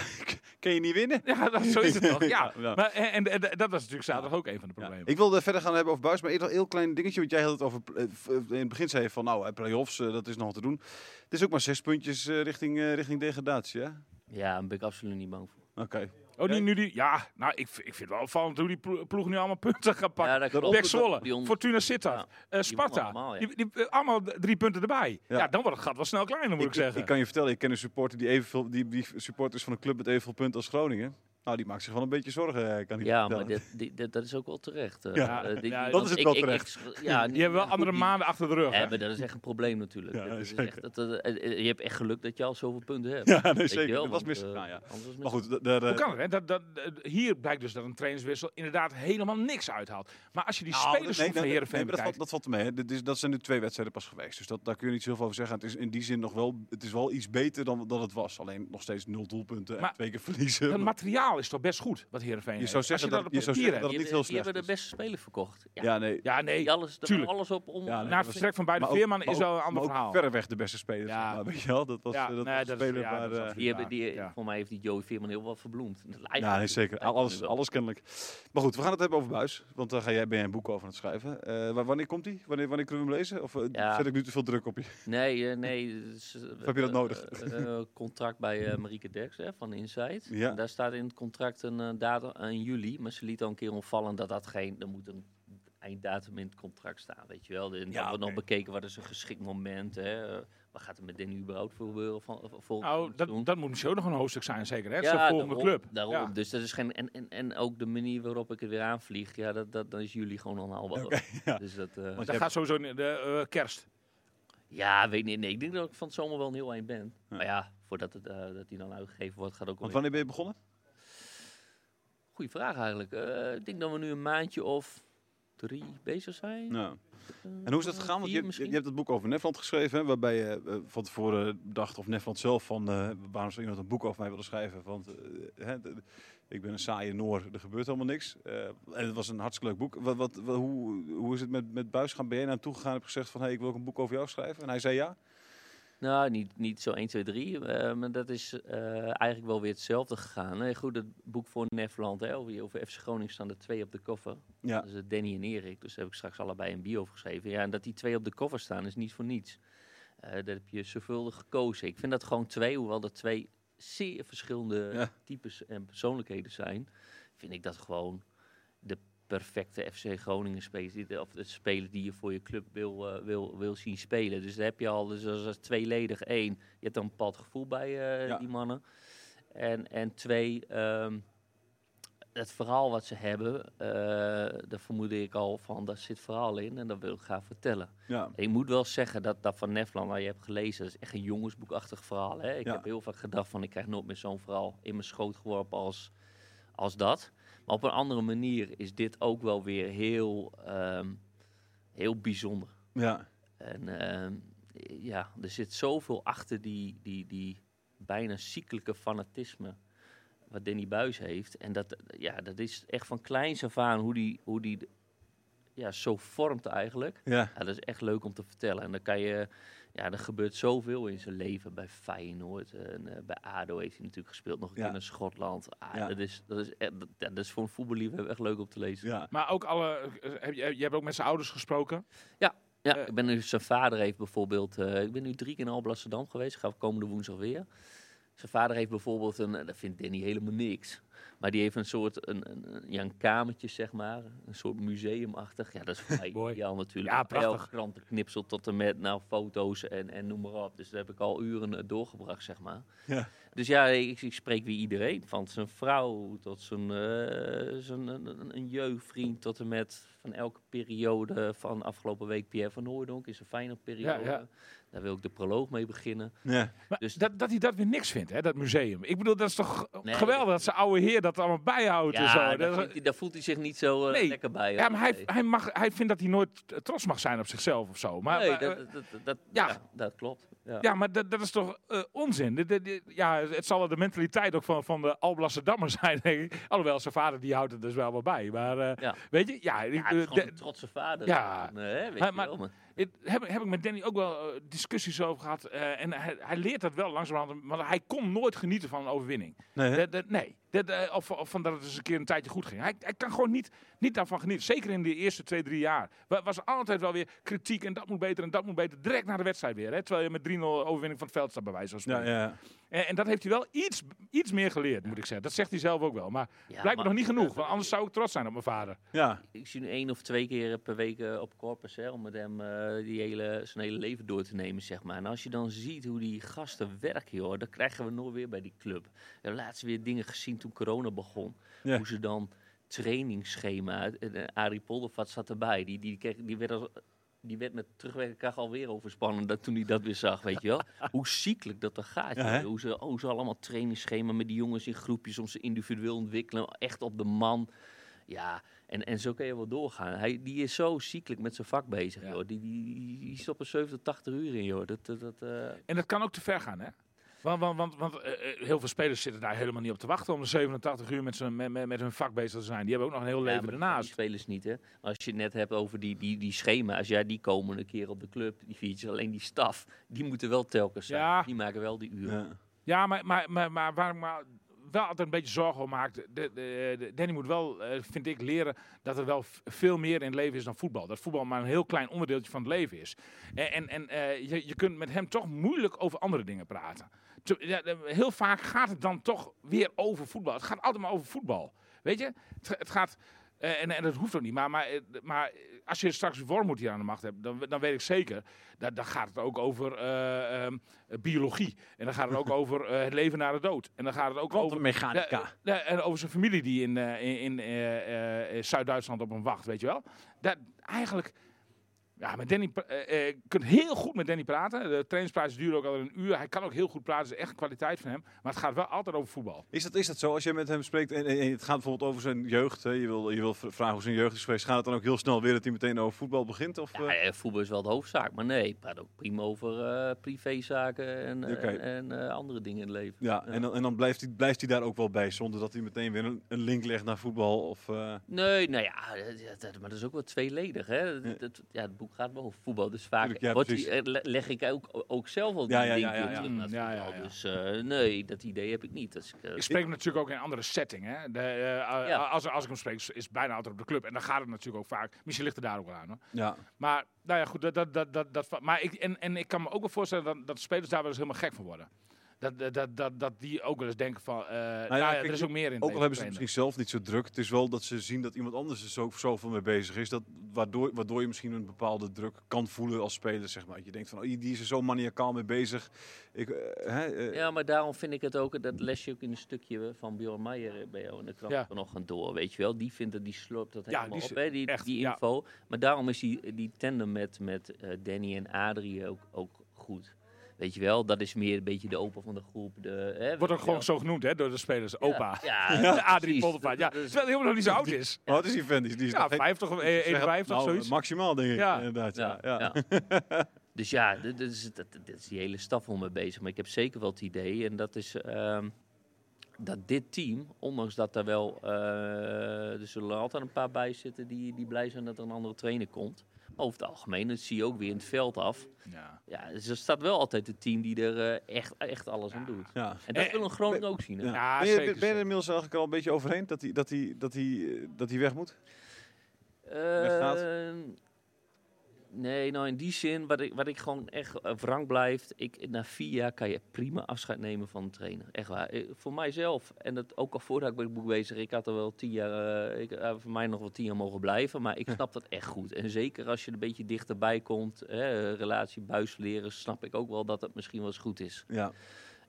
Kun je niet winnen? ja, dat, zo is het toch. Ja. Ja, ja. Maar, en, en, en dat was natuurlijk zaterdag ook een van de Ja. problemen. Ik wilde verder gaan hebben over Buis, maar eerst nog een heel klein dingetje. Want jij had het over, eh, in het begin zei je van, nou, eh, play-offs, eh, dat is nog wat te doen. Het is ook maar zes puntjes eh, richting, eh, richting degradatie, hè? Ja, daar ben ik absoluut niet bang voor. Oké. Oh, die, nu die, ja, nou, ik, ik vind het wel opvallend hoe die plo- ploeg nu allemaal punten gaan pakken. Ja, Zwolle, Die on- Fortuna Sittard, Ja, eh, die Sparta. allemaal, ja. die, die, eh, allemaal d- drie punten erbij. Ja. Ja. dan wordt het gat wel snel kleiner, moet ik, zeggen. Ik kan je vertellen, ik ken een supporter die evenveel, die, die supporters van een club met evenveel punten als Groningen. Nou, die maakt zich wel een beetje zorgen, eh, kan ik Ja, maar dit, dit- dit- dat is ook wel terecht. eh. Ja, Eh, ja, want dat is het ik- wel ik- terecht. ik- ja, je hebt wel goed, andere die- maanden achter de rug. hè? Ja, maar dat is echt een probleem natuurlijk. Ja, Dat is echt, dat, dat- je hebt echt geluk dat je al zoveel punten hebt. Ja, nee, zeker. wel, Dat was mis. nou, ja. anders was het Maar goed, Hoe eh, kan het? Hè? Dat, dat, hier blijkt dus dat een trainerswissel inderdaad helemaal niks uithaalt. Maar als je die Nou, spelers nee, van nee, Heerenveen nee, dat, valt, dat valt te mee. Hè. Dit is, dat zijn nu twee wedstrijden pas geweest. Dus dat, daar kun je niet zoveel over zeggen. Het is in die zin nog wel, het is wel iets beter dan, dan het was. Alleen nog steeds nul doelpunten en twee keer verliezen. Het materiaal is toch best goed, wat Heerenveen Je heeft. zou Als zeggen je dat- je zou zeggen dat het die niet heel hebben, die slecht hebben de beste speler verkocht. Ja, ja, nee. Ja, nee. Die alles, tuurlijk. alles op om. Ja, nee, Na vertrek van beide Veerman is wel een ander verhaal. verreweg de beste speler. Ja. Maar weet je wel, dat was, Ja, eh, dat nee, was dat een is- speler waar... eh, absoluut. Die hebben, die, Ja. Voor mij heeft die Joey Veerman heel wat verbloemd. Ja, nee, zeker. Alles, alles kennelijk. Maar goed, we gaan het hebben over Buis. Want daar ga jij, ben jij een boek over aan het schrijven. Eh, wa- wanneer komt die? Wanneer, wanneer kunnen we hem lezen? Of Ja. zet ik nu te veel druk op je? Nee, nee. dus, heb je dat nodig? contract bij eh, Marieke Derks hè, van Insight. Ja. En daar staat in het contract een eh, datum in juli. Maar ze liet al een keer ontvallen dat dat geen... Er moet een einddatum in het contract staan, weet je wel. En dan Ja, wordt nog bekeken wat is een geschikt moment. Hè. eh, wat gaat er met Danny überhaupt voor gebeuren van, volgend Nou, dat, dat moet misschien ook nog een hoofdstuk zijn, zeker. Hè? Het is de volgende daarom, club. Daarom. Ja. Dus dat is geen. En, en, en ook de manier waarop ik er weer aanvlieg, ja, dat, dat, dan is jullie gewoon onhaalbaar. Oké, ja. Dus dat. eh, Want Dat gaat sowieso in de eh, kerst. ja, weet niet. Nee, ik denk dat ik van het zomer wel een heel eind ben. Ja. Maar ja, voordat het, eh, dat die dan uitgegeven wordt, gaat ook Want wanneer ben je begonnen? Goeie vraag eigenlijk. Eh, ik denk dat we nu een maandje of drie bezig zijn. Eh, En hoe is dat gegaan? Want je, je, je hebt het boek over Nefland geschreven, hè, waarbij je eh, van tevoren dacht, of Nefland zelf, van eh, waarom zou iemand een boek over mij willen schrijven? Want hè, de- ik ben een saaie Noor, er gebeurt helemaal niks. En het was een hartstikke leuk boek. Wat, wat, wat- hoe, hoe is het met, met Buis gaan? Ben jij naar hem toe gegaan en heb gezegd van, hey, ik wil ook een boek over jou schrijven? En hij zei ja? Nou, niet, niet zo 1, 2, 3. eh, maar dat is eh, eigenlijk wel weer hetzelfde gegaan. hè. goed, het boek voor Nefland, hè, over, over FC Groningen staan er twee op de koffer. Ja. Dat is eh, Danny en Erik. Dus daar heb ik straks allebei een bio over geschreven. Ja, en dat die twee op de cover staan is niet voor niets. Eh dat heb je zorgvuldig gekozen. Ik vind dat gewoon twee, hoewel dat twee zeer verschillende Ja. types en persoonlijkheden zijn, vind ik dat gewoon perfecte FC Groningen speler. die- Of de speler die je voor je club wil, eh, wil, wil zien spelen. Dus daar heb je al, dus is tweeledig één. Je hebt dan een bepaald gevoel bij eh, Ja. die mannen. En, en twee, ehm, het verhaal wat ze hebben, eh, daar vermoedde ik al van, daar zit verhaal in en dat wil ik graag vertellen. Ja. Ik moet wel zeggen dat dat van Nefland, waar je hebt gelezen, dat is echt een jongensboekachtig verhaal. Hè? Ik Ja. heb heel vaak gedacht van, ik krijg nooit meer zo'n verhaal in mijn schoot geworpen als, als dat. Maar op een andere manier is dit ook wel weer heel, ehm, heel bijzonder. Ja. En ehm, ja, er zit zoveel achter die, die, die bijna ziekelijke fanatisme wat Danny Buis heeft. En dat, ja, dat is echt van kleins af aan hoe die, hoe die ja, zo vormt eigenlijk. Ja. Ja, dat is echt leuk om te vertellen. En dan kan je, ja, er gebeurt zoveel in zijn leven bij Feyenoord. En eh, bij ADO heeft hij natuurlijk gespeeld, nog een Ja. keer in Schotland. Ah, Ja. dat, is, dat, is, dat, ja, dat is voor een voetballiefhebber echt leuk om te lezen. Ja. Maar ook alle, eh, heb je, je hebt ook met zijn ouders gesproken. Ja, Eh, ik ben nu, zijn vader heeft bijvoorbeeld, eh, ik ben nu drie keer in Alblasserdam geweest, ik ga komende woensdag weer. Zijn vader heeft bijvoorbeeld een, eh, dat vindt Danny helemaal niks. Maar die heeft een soort, een, een, een- ja, een kamertje zeg maar, een soort museumachtig. Ja, dat is voor mij Mooi. ideaal natuurlijk. Ja, prachtig. Krantenknipsel tot en met, nou, foto's en, en noem maar op. Dus daar heb ik al uren eh, doorgebracht, zeg maar. Ja. Dus ja, ik, ik spreek weer iedereen. Van zijn vrouw tot zijn, eh, zijn een, een- een jeugdvriend tot en met van elke periode van afgelopen week Pierre van Hooydonk is een fijne periode. Ja, ja. Daar wil ik de proloog mee beginnen. Ja. Maar Dus- dat, dat hij dat weer niks vindt, hè, dat museum. Ik bedoel, dat is toch Nee, geweldig dat zijn oude heer dat allemaal bijhoudt en zo. Dat daar, hij, daar voelt hij zich niet zo eh, Nee. lekker bij. ja, maar hij, Nee. hij, mag, hij vindt dat hij nooit eh, trots mag zijn op zichzelf of zo. Maar, Nee, maar, dat, eh, dat, dat, dat- ja. ja. dat klopt. Ja. ja, maar dat, dat is toch eh, onzin? Ja, het zal wel de mentaliteit ook van, van de Alblasserdammer zijn, denk ik. Alhoewel, zijn vader die houdt het dus wel wel bij. Maar eh, Ja. weet je, ja, Ja, het is gewoon de- een trotse vader. Ja. Hè, weet Maar- je wel, maar- Het heb, heb ik met Danny ook wel eh, discussies over gehad. eh, en hij, hij leert dat wel langzamerhand. Maar hij kon nooit genieten van een overwinning. Nee, hè? Dat- dat- nee. Dat, eh, of, of van dat het eens een keer een tijdje goed ging. Hij, hij kan gewoon niet, niet daarvan genieten. Zeker in de eerste twee, drie jaar. Wa- Was er altijd wel weer kritiek. En dat moet beter en dat moet beter. Direct na de wedstrijd weer. Hè, terwijl je met 3-0 overwinning van het veld staat bij wijze van Ja, spreken. ja. En, en dat heeft hij wel iets, iets meer geleerd, moet ik zeggen. Dat zegt hij zelf ook wel. Maar Ja, blijkbaar maar- nog niet genoeg. Want anders zou ik trots zijn op mijn vader. ja. Ik zie nu één of twee keer per week eh, op Corpus hè, om met hem eh, die hele, zijn hele leven door te nemen, zeg maar. En als je dan ziet hoe die gasten werken, joh, dan krijgen we nooit weer bij die club. We hebben laatst weer dingen gezien toen corona begon. Ja. Hoe ze dan trainingsschema, eh, Arie Poldervat zat erbij, die, die, kreeg, die werd als... Die werd met terugwerkende kracht alweer overspannen dat, toen hij dat weer zag, weet je wel. Hoe ziekelijk dat er gaat. Ja, hoe, ze, hoe ze allemaal trainingsschema met die jongens in groepjes om ze individueel ontwikkelen. Echt op de man. Ja, en, en zo kan je wel doorgaan. Hij, die is zo ziekelijk met zijn vak bezig, Ja. joh. Die, die, die, die stopt er 70, 80 uur in, joh. Dat, dat, dat, eh, En dat kan ook te ver gaan, hè? Want, want, want, want eh, eh, heel veel spelers zitten daar helemaal niet op te wachten om de 87 uur met, met, met, met hun vak bezig te zijn. Die hebben ook nog een heel ja, leven maar die ernaast. spelers niet, hè. Maar als je het net hebt over die, die, die schema's, ja, die komen een keer op de club, die features, alleen die staf, die moeten wel telkens zijn. Ja. Die maken wel die uren. ja. Ja, maar, maar, maar, maar waar ik me wel altijd een beetje zorgen om maak, de, de, de- Danny moet wel, eh, vind ik, leren dat er wel veel meer in het leven is dan voetbal. Dat voetbal maar een heel klein onderdeeltje van het leven is. En, en, en eh, je, je kunt met hem toch moeilijk over andere dingen praten. De- heel vaak gaat het dan toch weer over voetbal. Het gaat altijd maar over voetbal. Weet je? Het, ga- het gaat... eh, en, en dat hoeft ook niet. Maar, maar, eh, maar als je straks Wormoed hier aan de macht hebt, dan, dan weet ik zeker. Dat, dan gaat het ook over eh, ehm, eh, biologie. En dan gaat het ook over eh, het leven na de dood. En dan gaat het ook over. Ja, en over zijn familie die in, eh, in, in eh, eh, Zuid-Duitsland op hem wacht, weet je wel. Dat, eigenlijk, ja, met Danny, je kunt heel goed met Danny praten. De trainingspraatjes duren ook al een uur. Hij kan ook heel goed praten, dat is echt een kwaliteit van hem. Maar het gaat wel altijd over voetbal. Is dat, is dat zo? Als je met hem spreekt en, en- en het gaat bijvoorbeeld over zijn jeugd. Hè, je, wil, je wil vragen hoe zijn jeugd is geweest. Gaat het dan ook heel snel weer dat hij meteen over voetbal begint? Of, Ja, eh? voetbal is wel de hoofdzaak, maar nee, ik praat ook prima over eh, privézaken en, en eh, andere dingen in het leven. ja, en dan, en dan blijft, hij, blijft hij daar ook wel bij. Zonder dat hij meteen weer een, een link legt naar voetbal. Of, eh, Nee, nou ja, dat, dat- maar dat is ook wel tweeledig. Hè? Ja. Dat, dat- ja, het boek gaat wel over voetbal, dus vaak Tuurlijk, ja, wordt precies. die, eh, le- leg ik ook, ook zelf al die Ja, ja, ja, linkje ja, ja. terug naar ja, ja, voetbal. ja. Dus eh, nee, dat idee heb ik niet. Dat is, eh, Ik spreek hem natuurlijk ook in een andere setting. Hè. De, Ja. als, als ik hem spreek, is het bijna altijd op de club. En dan gaat het natuurlijk ook vaak. Misschien ligt het daar ook wel aan. Hoor. ja. Maar, nou ja, goed. Dat, dat, dat, dat, dat, maar ik, en, en ik kan me ook wel voorstellen dat, dat spelers daar wel eens helemaal gek van worden. Dat, dat, dat, dat, die ook wel eens denken van, eh nou ja, kijk, er is ook meer in Ook al hebben ze het misschien zelf niet zo druk. Het is wel dat ze zien dat iemand anders er zo, zoveel mee bezig is. Dat, waardoor, waardoor je misschien een bepaalde druk kan voelen als speler. Zeg maar. Je denkt van, oh, die is er zo maniacaal mee bezig. Ik, eh, hè, eh, Ja, maar daarom vind ik het ook, dat les je ook in een stukje van Bjorn Meijer bij jou in de krant Ja. vanochtend door, weet je wel. Die vindt dat, die sloopt dat Ja, helemaal die is op, hè, die, echt, die ja. info. Maar daarom is die, die tandem met, met Danny en Adrie ook, ook goed. Weet je wel, dat is meer een beetje de opa van de groep. De, hè, Wordt ook gewoon zo genoemd hè, door de spelers. Opa. Ja, Adrie precies. Poldervaart. Ja, Dat is- terwijl hij helemaal nog niet zo oud is. Wat is die vent? Die, die is Ja, nog geen- 50 of ik eh, zeg het, 51 nou, zoiets. Maximaal denk ik. Ja. Inderdaad, ja. Ja, ja. ja. dus ja, dit dit is, dat, dit is die hele staf om mee bezig. Maar ik heb zeker wel het idee, en dat is... ehm, dat dit team, ondanks dat er wel, eh, er zullen altijd een paar bij zitten die, die blij zijn dat er een andere trainer komt. Over het algemeen, dat zie je ook weer in het veld af. Ja. Ja, dus er staat wel altijd het team die er eh, echt, echt alles aan doet. Ja. En dat Eh, wil een Groningen ook zien. Hè? Ja. Ja, ben, je, zeker, ben je er inmiddels eigenlijk al een beetje overheen dat hij dat hij dat hij eh, dat hij weg moet? Eh, Weggaat? Nee, nou in die zin, wat ik, wat ik gewoon echt uh, wrang blijft. Ik, na vier jaar kan je prima afscheid nemen van een trainer. Echt waar. Eh, voor mijzelf, en dat ook al voordat ik met het boek bezig, ik had er wel tien jaar, eh, ik, eh, voor mij nog wel tien jaar mogen blijven. Maar ik snap dat echt goed. En zeker als je een beetje dichterbij komt, hè, relatie buisleren, snap ik ook wel dat het misschien wel eens goed is. Ja.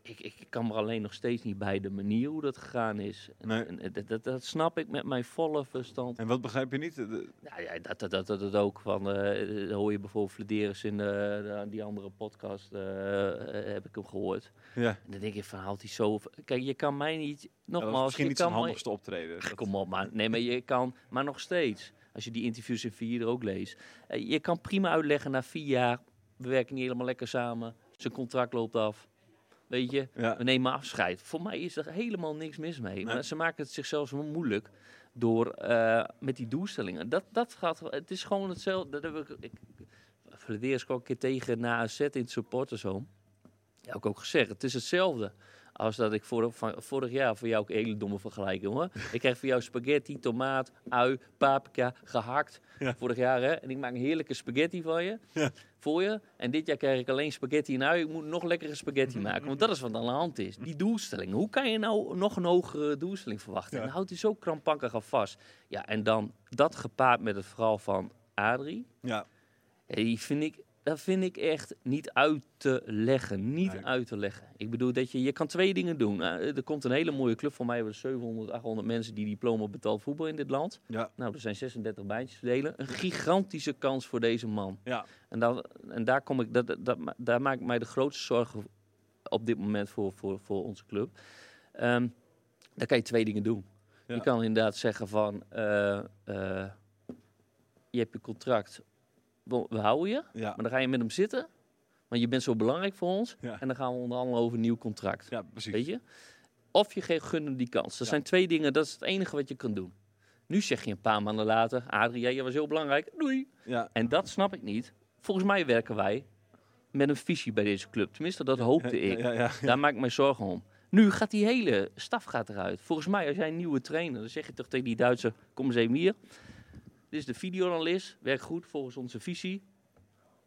Ik, ik kan me alleen nog steeds niet bij de manier hoe dat gegaan is. En, Nee. en, dat, dat, dat snap ik met mijn volle verstand. En wat begrijp je niet? De- Ja, ja dat, dat, dat, dat, dat ook. Van, eh, hoor je bijvoorbeeld Flederis in de, de- die andere podcast, eh, eh, heb ik hem gehoord. ja. En dan denk ik van, houdt hij zo... Kijk, je kan mij niet... Nogmaals, misschien je niet kan zijn handigste optreden. Ach, kom op, maar nee, maar je kan, maar nog steeds, als je die interviews in vier ook leest, eh, je kan prima uitleggen na vier jaar, we werken niet helemaal lekker samen, zijn contract loopt af, weet je, Ja. we nemen afscheid. Voor mij is er helemaal niks mis mee, Nee. maar ze maken het zichzelf zo moeilijk door eh, met die doelstellingen. Dat, dat gaat, het is gewoon hetzelfde. Dat heb ik, ik, een keer tegen na AZ in het supportershome. Ja, heb ik ook gezegd. Het is hetzelfde. Als dat ik vorig, van, vorig jaar voor jou ook een hele domme vergelijking hoor. ik krijg voor jou spaghetti, tomaat, ui, paprika, gehakt. Ja. Vorig jaar hè. En ik maak een heerlijke spaghetti van je. Ja. Voor je. En dit jaar krijg ik alleen spaghetti en ui. Ik moet nog lekkere spaghetti maken. Want dat is wat aan de hand is. Die doelstelling. Hoe kan je nou nog een hogere doelstelling verwachten? En dan houdt hij zo krampakkerig aan vast. Ja, en dan dat gepaard met het verhaal van Adrie. Ja. Ja, die vind ik, dat vind ik echt niet uit te leggen. Niet Nee. uit te leggen. Ik bedoel dat je, je kan twee dingen doen. Eh, er komt een hele mooie club. Voor mij hebben we 700, 800 mensen die diploma betaald voetbal in dit land. Ja. Nou, er zijn 36 baantjes te delen. Een gigantische kans voor deze man. Ja. En, dan, en daar, kom ik, dat, dat, daar maak ik mij de grootste zorgen op dit moment voor, voor, voor onze club. Ehm dan kan je twee dingen doen. Ja. Je kan inderdaad zeggen van... eh, eh, je hebt je contract, we houden je. Ja. Maar dan ga je met hem zitten, want je bent zo belangrijk voor ons. Ja. En dan gaan we onderhandelen over een nieuw contract. Ja, precies. Weet je? Of je geeft gun hem die kans. Dat zijn twee dingen, dat is het enige wat je kan doen. Nu zeg je een paar maanden later, Adrie, jij was heel belangrijk, doei. Ja. En dat snap ik niet. Volgens mij werken wij met een visie bij deze club. Tenminste, dat hoopte ik. Daar maak ik me zorgen om. Nu gaat die hele staf gaat eruit. Volgens mij, als jij een nieuwe trainer, dan zeg je toch tegen die Duitser, kom eens even hier. Dit is de videoanalist, werkt goed volgens onze visie.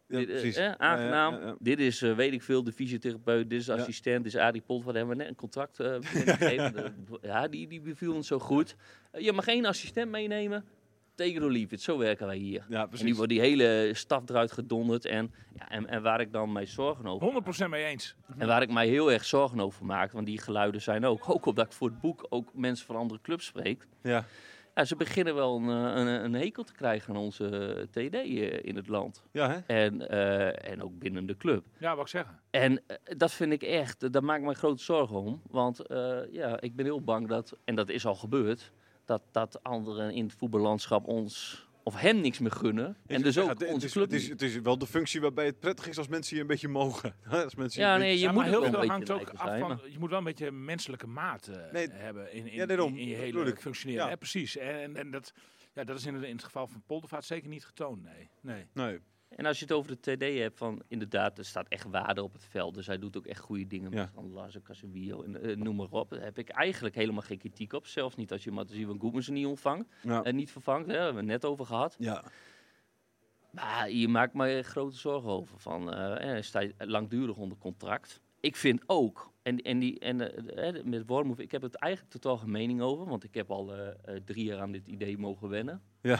Ja, Dit, eh, precies. eh, aangenaam. ja, ja, ja. Dit is, eh, weet ik veel, de fysiotherapeut. Dit is de Ja. assistent. Dit is Arie Pot. Wat hebben we net een contract eh, gegeven. De- Ja, die, die beviel ons zo goed. Je mag geen assistent meenemen. Take it or leave it. Zo werken wij hier. Ja, En nu precies. wordt die hele staf eruit gedonderd. En, ja, en, en waar ik dan mij zorgen over 100% mee eens. en waar ik mij heel erg zorgen over maak, want die geluiden zijn ook, ook omdat ik voor het boek ook mensen van andere clubs spreek. Ja. Ja, ze beginnen wel een, eh, een, een hekel te krijgen aan onze eh, TD eh, in het land. Ja, hè? En, eh, en ook binnen de club. Ja, wat ik zeggen. En dat vind ik echt, daar maak ik me grote zorgen om. Want eh, ja, ik ben heel bang dat, en dat is al gebeurd, dat, dat anderen in het voetballandschap ons of hem niks meer gunnen. En dus Ja, ook het, onze is, club het, is, het is wel de functie waarbij het prettig is als mensen je een beetje mogen. als mensen Ja, nee, je Ja, moet heel wel veel een hangt beetje ook af van. Je moet wel een beetje menselijke maat eh, Nee, hebben in, in, ja, daarom. in, in je hele functioneren. Ja. hè, precies. En, en dat, ja, dat is in het, in het geval van Poldervaart zeker niet getoond. Nee. nee. Nee. En als je het over de TD hebt, van inderdaad, er staat echt waarde op het veld. Dus hij doet ook echt goede dingen Ja. met Van Larsen, Casemiro en eh, noem maar op. Daar heb ik eigenlijk helemaal geen kritiek op. Zelfs niet als je Matthijs van Goedmansen niet ontvangt Ja. en niet vervangt. Hè, hebben we het net over gehad. Ja. Maar je maakt me grote zorgen over. Van, eh, eh, hij staat langdurig onder contract. Ik vind ook, en, en, die, en eh, eh, met Wormhoef, ik heb het eigenlijk totaal geen mening over. Want ik heb al eh, eh, drie jaar aan dit idee mogen wennen. Ja.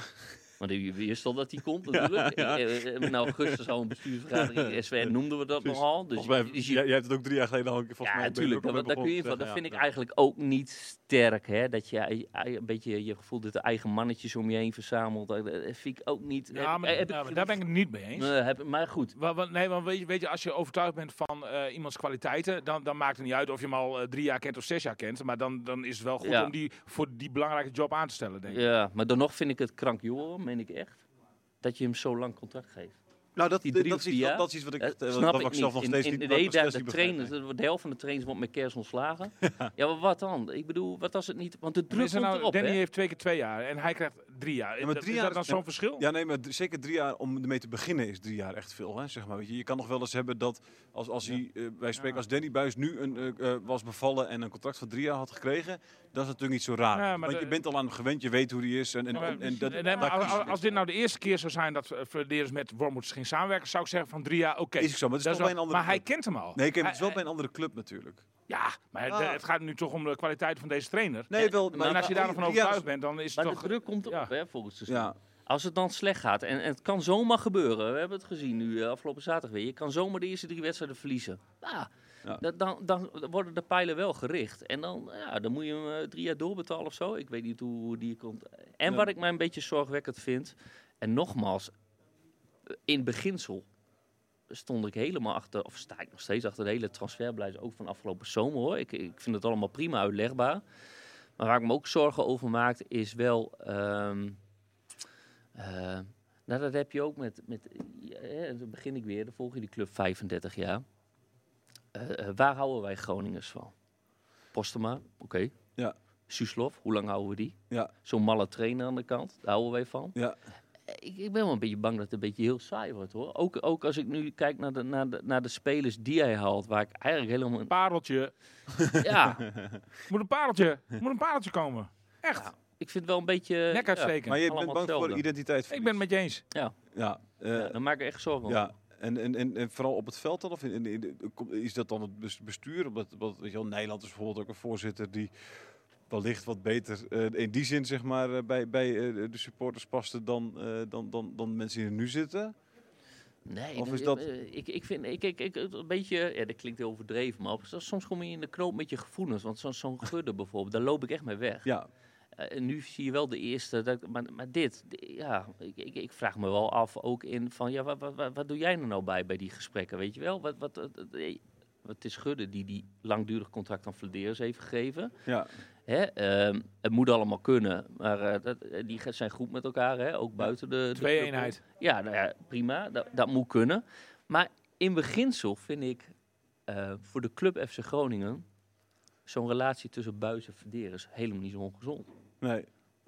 Want je wist al dat die komt natuurlijk. Ja, ja. Ik, eh, in augustus al een bestuursvergadering, SWN noemden we dat nogal. Dus, mij, dus je- jij, hebt het ook drie jaar geleden al een keer volgens ja, mij natuurlijk. je Dat, kun je, dat vind ik eigenlijk ook niet sterk. Hè? Dat je eh, eh, een beetje je gevoel dat de eigen mannetjes om je heen verzamelt. Dat vind ik ook niet. Ja, maar, heb ja, maar daar ben ik het niet mee eens. Eh, heb, maar goed. Wa- nee, want weet je, weet je, als je overtuigd bent van eh, iemands kwaliteiten, dan, dan maakt het niet uit of je hem al eh, drie jaar kent of zes jaar kent. Maar dan, dan is het wel goed Ja. om die voor die belangrijke job aan te stellen, denk ik. Ja, maar dan nog vind ik het krank, joh, meen ik echt. Dat je hem zo lang contract geeft. Nou, dat, Die dat, drie is of iets, dat, dat is iets wat ik, Dat snap wat ik niet. zelf nog In- steeds in, niet, in de, de, niet trainers, de, de helft van de trainers wordt met kerst ontslagen. ja, maar wat dan? Ik bedoel, wat als het niet... Want de druk Is er komt nou, erop, Danny hè? heeft twee keer twee jaar en hij krijgt drie jaar. Ja, maar drie is jaar dat dan is- zo'n verschil? Ja, nee, maar zeker drie jaar om ermee te beginnen is drie jaar echt veel. Hè, zeg maar. Weet je, je kan nog wel eens hebben dat als, als hij, eh, wij spreken, als Danny Buis nu een, eh, eh, was bevallen en een contract van drie jaar had gekregen, dat is natuurlijk niet zo raar. Want de- je bent al aan hem gewend, je weet hoe hij is. En, en, maar- en, en dat, Nee, maar daar als, dit nou de eerste keer zou zijn dat Verderes met Wormoed ging samenwerken, zou ik zeggen van drie jaar, oké. Is zo, maar het is Dat bij een andere maar hij kent hem al. Nee, ik het Hij- wel bij een andere club natuurlijk. Ja, maar het- Ah. het gaat nu toch om de kwaliteit van deze trainer. Nee, wel. en als je daar nog van is- overtuigd bent, dan is het Maar de toch... druk komt ja. hè, volgens de Ja, Als het dan slecht gaat, en, en het kan zomaar gebeuren, we hebben het gezien nu eh, afgelopen zaterdag weer, je kan zomaar de eerste drie wedstrijden verliezen. Ja, Ja. dat- dan, dan worden de pijlen wel gericht. En dan, ja, dan moet je hem eh, drie jaar doorbetalen of zo. Ik weet niet hoe, die komt. En Ja. wat ik mij een beetje zorgwekkend vind, en nogmaals, eh, in beginsel stond ik helemaal achter, of sta ik nog steeds achter de hele transferbeleid, ook van afgelopen zomer hoor. Ik, ik vind het allemaal prima uitlegbaar. Maar waar ik me ook zorgen over maak, is wel. eh, nou, dat heb je ook met. met ja, dan begin ik weer, dan volg je die club 35 jaar. Eh, eh, waar houden wij Groningers van? Postema, oké. Ja. Suslov, hoe lang houden we die? Ja. Zo'n malle trainer aan de kant, daar houden wij van. ja. Ik, ik ben wel een beetje bang dat het een beetje heel saai wordt hoor. Ook, ook als ik nu kijk naar de, naar, de, naar de spelers die hij haalt, waar ik eigenlijk helemaal. Een pareltje. Ja, Moet een pareltje. Moet een pareltje komen. Echt. Ja. ik vind het wel een beetje. Nek ja, uitsteken. Maar je bent bang voor hetzelfde. identiteit. ik ben het met je eens. Ja, Ja, eh, ja, daar maak ik echt zorgen om. Ja, en, en, en, en vooral op het veld dan? Of in, in, is dat dan het bes- bestuur? Omdat, omdat, weet je wel, Nederland is bijvoorbeeld ook een voorzitter die wellicht wat beter eh, in die zin zeg maar, eh, bij, bij eh, de supporters paste dan, dan, dan, dan mensen die er nu zitten. Nee, Of is dat- ik, ik vind, ik, ik, ik, een beetje, ja, dat klinkt heel overdreven, maar op- soms kom je in de knoop met je gevoelens. Want zo'n zo'n gudde bijvoorbeeld, daar loop ik echt mee weg. Ja, en nu zie je wel de eerste, dat, maar, maar dit, di- ja, ik, ik, ik vraag me wel af ook in van, ja, wat, wat, wat, wat doe jij er nou bij, bij die gesprekken, weet je wel? Wat, wat, wat, het is Gudde die die langdurig contract aan Vladeres heeft gegeven. ja, Hè? ehm, het moet allemaal kunnen, maar eh, dat, eh, die zijn goed met elkaar, hè? ook buiten de... de Twee club. eenheid. Ja, nou ja, prima, dat, dat moet kunnen. Maar in beginsel vind ik eh, voor de club FC Groningen zo'n relatie tussen Buis en Verderes helemaal niet zo ongezond. nee.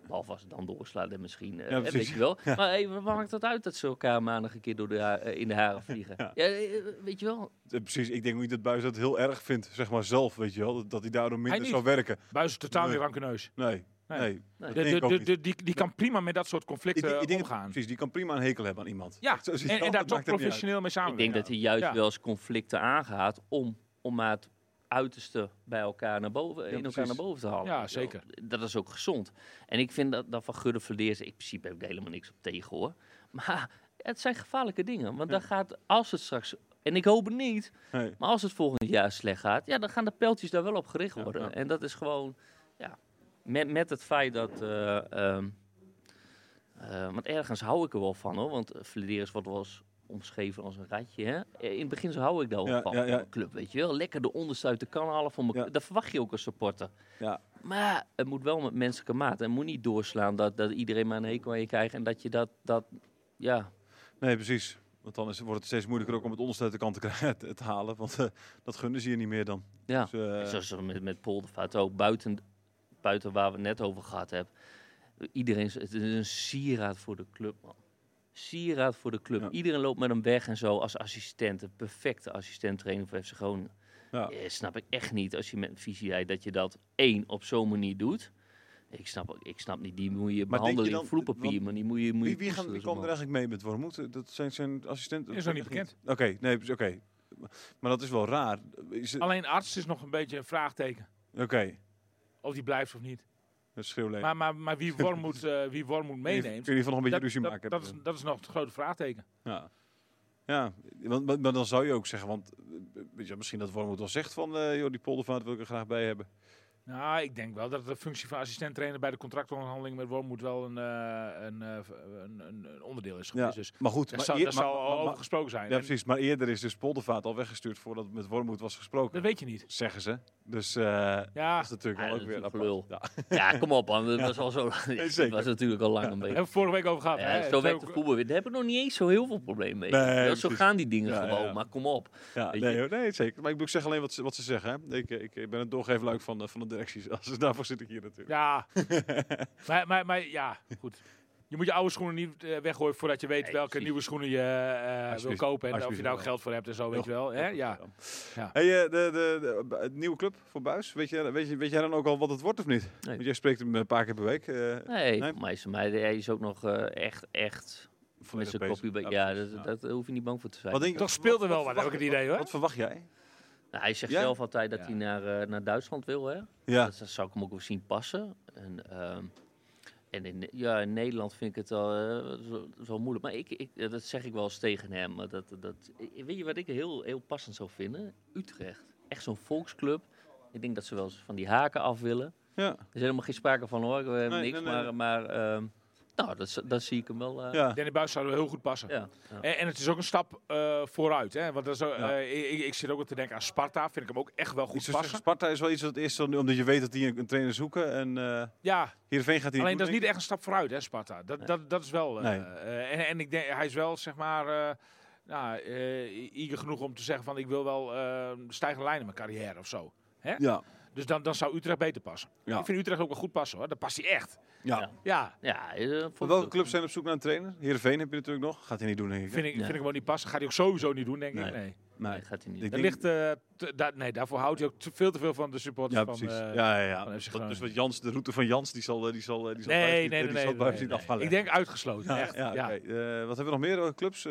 Behalve als het dan doorslaat en misschien, eh, Ja, weet je wel. Maar hey, wat maakt dat uit dat ze elkaar maandag een keer door de eh, in de haren vliegen? Ja. Ja. eh, weet je wel. Precies, ik denk niet dat Buis dat heel erg vindt, zeg maar zelf, weet je wel. Dat, dat hij daardoor minder niet. zou werken. Buis is totaal Nee. niet rankeneus. Nee, Nee. De, de, ik de, die, die kan prima met dat soort Ik conflicten ik denk, omgaan. precies, die kan prima een hekel hebben aan iemand. Ja, en, daar toch professioneel mee Ik samenwerken. denk dat hij juist Ja. wel eens conflicten aangaat om, om maar het uiterste bij elkaar naar boven, in elkaar precies. naar boven te halen. Ja, zeker. Dat is ook gezond. En ik vind dat, dat van Gudde Verleers, in principe heb ik helemaal niks op tegen hoor. Maar het zijn gevaarlijke dingen. Want dan gaat, als het straks, en ik hoop het niet, Nee. maar als het volgend jaar slecht gaat, ja, dan gaan de pijltjes daar wel op gericht worden. ja. En dat is gewoon, ja, met, met het feit dat. eh, want ergens hou ik er wel van hoor. Want Vladeris wordt wel eens omschreven als een ratje. Hè? Eh, In het begin zo hou ik daar wel Ja, van. ja, club, weet je wel. Lekker de onderste uit de kan halen van. Ja. Dat verwacht je ook als supporter. Ja. Maar het moet wel met menselijke maat. Het moet niet doorslaan dat, dat iedereen maar een hekel aan je krijgt. En dat je dat, dat ja, Nee, precies. Want dan is, wordt het steeds moeilijker ook om het onderste uit de kant te, krijgen, te, te halen. Want eh, dat gunnen ze je niet meer dan. ja. Dus, eh, En Zoals met, met Poldervaart ook, buiten, buiten waar we het net over gehad hebben. Iedereen, is- het is een sieraad voor de club, man. Sieraad voor de club. Ja. Iedereen loopt met hem weg en zo als assistent. Een perfecte assistent trainer voor FC Groningen. ja. Eh, snap ik echt niet als je met een visie rijdt dat je dat één op zo'n manier doet. Ik snap, ook- ik snap niet, die moet je denk behandelen je in want maar die moet je, moet je Wie, wie, gaan, koesteren, wie zo, komen er eigenlijk mee met Wormoed? Dat zijn zijn assistenten? Is nog niet bekend. Oké, nee, oké. Maar dat is wel raar. Is het- Alleen arts is nog een beetje een vraagteken. Oké, Of die blijft of niet. Schreeuwleen. Maar, maar, maar wie Wormoed, eh wie Wormoed meeneemt, Kun je in ieder geval nog een beetje dat, ruzie dat, maken? dat, is, dat is nog het grote vraagteken. Ja, ja want, maar, dan zou je ook zeggen, want eh, weet je, misschien dat Wormoed wel zegt van, eh joh, die poldervaart wil ik er graag bij hebben. Nou, ik denk wel dat de functie van assistent-trainer bij de contractonderhandeling met Wormoed wel een, eh, een, eh, een, een, een onderdeel is Ja, geweest. Dus maar goed, daar maar zal, eer- daar zal maar- al maar- over gesproken zijn. Ja, En precies. Maar eerder is dus Poldervaart al weggestuurd voordat het met Wormoed was gesproken. Dat weet je niet. Zeggen ze. Dus eh, Ja, dat is natuurlijk Ja, wel dat ook weer gelul. Ja. Ja, kom op man. Dat was al zo. zeker. dat was natuurlijk al lang een beetje. hebben we vorige week over gehad. Ja, hè? zo werkt de voetbal weer. Daar heb ik nog niet eens zo heel veel probleem mee. Nee, Ja, zo gaan die dingen Ja, ja, gewoon. ja. Maar kom op. Ja, nee, nee, zeker. Maar ik, bedoel, ik zeg alleen wat ze, wat ze zeggen. Hè. Ik, ik, ik ben het doorgeefluik van, de- van de directies. Als, daarvoor zit ik hier natuurlijk. Ja, maar, maar, maar ja, goed. Je moet je oude schoenen niet eh, weggooien voordat je weet Nee, welke nieuwe schoenen je eh, wil kopen. En of je daar ook wel. geld voor hebt en zo, weet je wel. Hè? Ja. Ja. Hey, eh, de, de, nieuwe club voor Buis. Weet, je, weet, je, weet jij dan ook al wat het wordt of niet? Nee. Want jij spreekt hem een paar keer per week. eh, Nee, Nee? maar hij is ook nog echt, echt met zijn kopje. Ja, dat, ja. dat hoef je niet bang voor te zijn. Wat denk je- Toch speelt er wel wat heb ik het idee, hoor. Wat verwacht jij? Nou, hij zegt Ja? zelf altijd dat Ja. hij naar, eh, naar Duitsland wil. Hè? Ja. Dat, dat zou ik hem ook wel zien passen. En, ehm, en in, ja, in Nederland vind ik het al eh, zo, zo moeilijk. Maar ik, ik, eh, dat zeg ik wel eens tegen hem. maar Dat, dat, weet je wat ik heel, heel passend zou vinden? Utrecht. Echt zo'n volksclub. Ik denk dat ze wel eens van die haken af willen. Ja. Er is helemaal geen sprake van hoor. We hebben Nee, niks. nee, nee. Maar, maar ehm, nou, dat, dat zie ik hem wel. eh, ja. Danny Buis zou heel goed passen. ja, ja. En, en het is ook een stap eh, vooruit. Hè? Want dat is, ook, Ja. eh, ik, ik zit ook wel te denken aan Sparta. Vind ik hem ook echt wel goed Iets passen. Sparta is wel iets dat eerst, omdat je weet dat die een, trainer zoeken. En eh Ja, Heerenveen gaat die alleen dat is niet echt een stap vooruit, hè, Sparta. Dat, dat, dat is wel... eh, Nee. eh, en, en ik denk, hij is wel, zeg maar... eh nou, eh, eager genoeg om te zeggen van ik wil wel eh stijgende lijn in mijn carrière of zo. ik. Ja. Dus dan, dan zou Utrecht beter passen. Ja. Ik vind Utrecht ook wel goed passen hoor. Dat past hij echt. Ja. Ja. Ja, Ja, eh, welke clubs zijn op zoek naar een trainer? Heerenveen heb je natuurlijk nog. Gaat hij niet doen, denk ik. vind ik, Nee. vind ik wel niet passen. Gaat hij ook sowieso niet doen, denk ik. Nee. Nee. Nee. Nee, gaat hij niet. Dat denk- ligt, eh, nee, daarvoor houdt hij ook te- veel te veel van de supporters Ja, van... precies. eh, ja, ja, ja. van dus wat Jans, de route van Jans, die zal, die zal, die zal Nee, nee, niet- nee, die nee. zal nee, Ik denk uitgesloten, Ja, echt. ja. Eh, wat hebben we nog meer? eh, Clubs?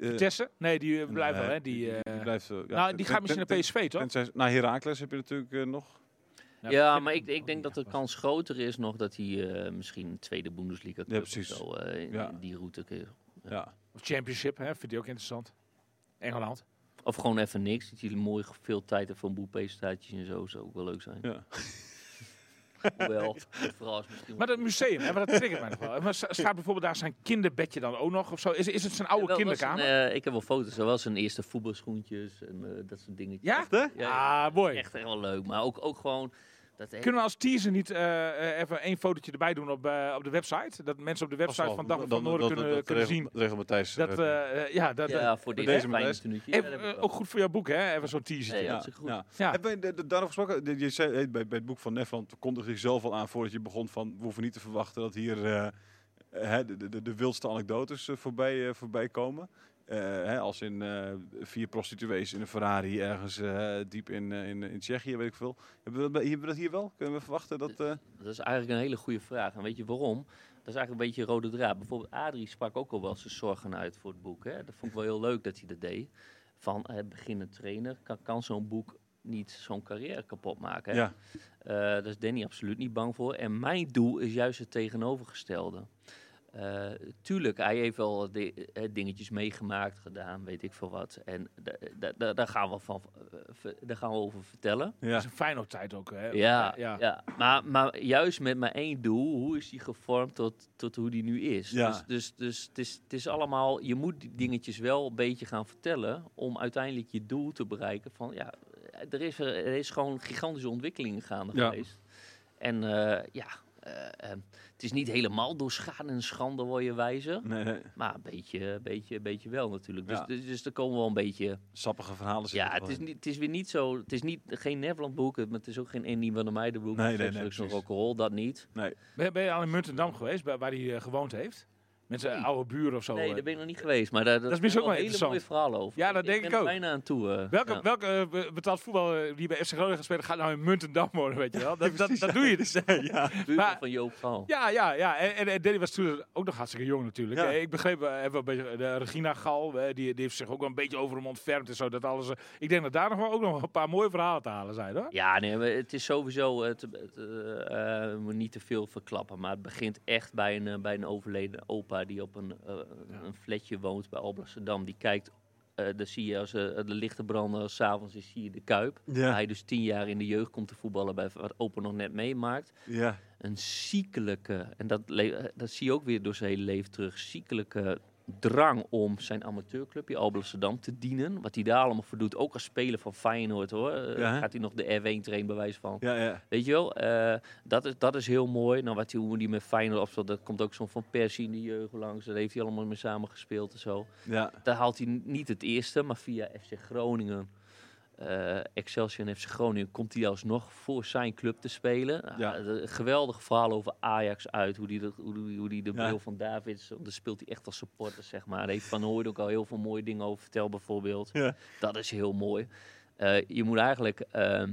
Eh, Vitesse? Nee, die eh, blijft wel, hè. Die, eh, die blijft, eh, ja, nou, die gaat misschien naar PSV, toch? ten- ten- Nou, Heracles heb je natuurlijk nog. Ja, vind maar ik ik, denk dat de kans groter is nog dat hij eh, misschien een tweede Bundesliga club Ja, of precies. zo eh, in Ja. die route Ja. Of Championship, hè. Vindt hij ook interessant. Engeland. Of gewoon even niks. Dat hij mooi veel tijd heeft voor een boel presentaties en zo. Zou ook wel leuk zijn. Ja. Hoewel, vooral is misschien... Maar dat museum, hè, maar dat triggert mij nog wel. Maar staat bijvoorbeeld daar zijn kinderbedje dan ook nog? Of zo? Is, is het zijn oude wel kinderkamer? zijn, eh, ik heb wel foto's. Er was zijn eerste voetbalschoentjes en eh, dat soort dingetjes. Ja? Echt, hè? Ja, Ah, mooi. echt wel leuk. Maar ook, ook gewoon... Dat Kunnen we als teaser niet eh, eh, even één fotootje erbij doen op, eh, op de website? Dat mensen op de website van Dag van Noorden kunnen, kunnen zien. Regel Matthijs. Dat, eh, ja, dat, ja, voor deze deze wel. ook goed voor jouw boek, hè? Even zo'n teasertje. Nee, Ja, ja, ja, hartstikke goed. ja. Ja. Hebben we de- de- daarover gesproken? Je zei bij, bij het boek van Nefland kondigde je zelf al aan voordat je begon van we hoeven niet te verwachten dat hier eh, hè, de, de, de wildste anekdotes voorbij, eh, voorbij komen. Eh, hè, als in eh, vier prostituees in een Ferrari ergens eh, diep in, in, in Tsjechië, weet ik veel. Hebben we, dat, hebben we dat hier wel? Kunnen we verwachten dat... Dat is eigenlijk een hele goede vraag. En weet je waarom? Dat is eigenlijk een beetje rode draad. Bijvoorbeeld Adrie sprak ook al wel zijn zorgen uit voor het boek. Hè? Dat vond ik wel heel leuk dat hij dat deed. Van eh, beginnend trainer, kan, kan zo'n boek niet zo'n carrière kapot maken? Hè? ja, daar is Danny absoluut niet bang voor. En mijn doel is juist het tegenovergestelde. Eh, tuurlijk, hij heeft wel eh, dingetjes meegemaakt, gedaan, weet ik veel wat. En da- da- da- daar gaan we, van, eh, daar gaan we over vertellen. Dat ja. is een fijn tijd ook, hè? Ja, ja. ja. Maar, maar juist met maar één doel, hoe is die gevormd tot, tot hoe die nu is? Ja. Dus, dus, dus het, is, het is allemaal, je moet die dingetjes wel een beetje gaan vertellen om uiteindelijk je doel te bereiken van ja, er is, er is gewoon gigantische ontwikkeling gaande Ja. geweest. En eh, ja, het is niet helemaal door schade en schande word je wijzer, Nee, nee. maar een beetje, beetje, beetje wel natuurlijk. Dus, Ja. dus, dus er komen wel een beetje Sappige verhalen zitten ja, het is, niet, het is weer niet zo. Het is niet, geen Neverland boek, maar het is ook geen Andy van der Meijden boek. Nee, nee, nee, en precies. Rock'n'Roll, dat niet. Nee. Ben, ben je al in Muntendam geweest, waar hij eh, gewoond heeft? Met zijn oude buren of zo? Nee, eh? daar ben ik nog niet geweest. Maar daar, Dat is misschien ook wel een interessant. verhalen over. Ja, dat denk ben ik ook. bijna aan toe. eh, Welke, ja. welke eh, be- betaald voetbal die bij FC Groningen gaat spelen, gaat nou in Muntendam wonen, weet je wel? Dat, dat, dat doe je dus. ja. Maar- van Joop Val. Ja, ja, ja. En, en, en Danny was toen ook nog hartstikke jong natuurlijk. Ja. Ik begreep, we hebben een beetje de Regina Gal, die, die heeft zich ook wel een beetje over hem ontfermd en zo. Dat alles, ik denk dat daar nog wel ook nog een paar mooie verhalen te halen zijn, hoor. Ja, nee, maar het is sowieso. Het, het, we moeten niet te veel verklappen. Maar het begint echt bij een, bij een overleden opa die op een, eh, een flatje woont bij Alblasserdam. Die kijkt eh dan zie je als eh, de lichten branden, s'avonds is zie je de Kuip. Ja. Hij dus tien jaar in de jeugd komt te voetballen, bij wat Open nog net meemaakt. Ja. Een ziekelijke, en dat, dat zie je ook weer door zijn hele leven terug, ziekelijke drang om zijn amateurclubje Alblasserdam te dienen. Wat hij daar allemaal voor doet, ook als speler van Feyenoord hoor. Eh, Ja, gaat hij nog de R1 trainen bij wijze van. Ja, ja. Weet je wel, eh, dat, is, dat is heel mooi. Nou, wat hij, hoe die met Feyenoord opstelt, dat komt ook zo'n Van Persie in de jeugd langs. Daar heeft hij allemaal mee samen gespeeld en zo. ja. Daar haalt hij niet het eerste, maar via FC Groningen, eh, Excelsior en FC Groningen, komt hij alsnog voor zijn club te spelen. Nou, Ja. geweldig verhaal over Ajax uit, hoe die de, hoe, die- hoe die de Ja. bril van Davids, daar speelt hij echt als supporter, zeg maar. Daar heeft Van Hooyd ook al heel veel mooie dingen over verteld, bijvoorbeeld. Ja. Dat is heel mooi. Eh, je moet eigenlijk, ehm,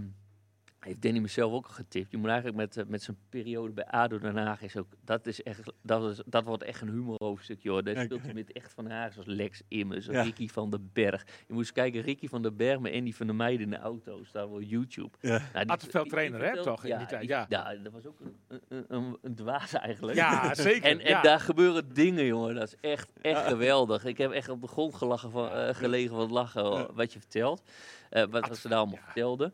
heeft Danny mezelf ook al getipt, je moet eigenlijk met, eh, met zijn periode bij ADO Den Haag is ook, dat is echt, dat, is, dat wordt echt een humorhoofdstuk, joh. Daar Ja, speelt hij met echt van Haag, zoals Lex Immers, Ja. Ricky van den Berg. Je moet eens kijken, Ricky van den Berg met Andy van der Meijden in de auto, staat op YouTube. Ja. Nou, die- trainer, hè, toch, in die tijd, ja. Ja, dat was ook een, een, een, een dwaas eigenlijk. Ja, zeker. En, en ja. daar gebeuren dingen, jongen. Dat is echt, echt geweldig. Ik heb echt op de grond gelachen van, eh, gelegen van het lachen Ja. wat je vertelt. Eh, wat, wat ze daar allemaal ja. vertelden.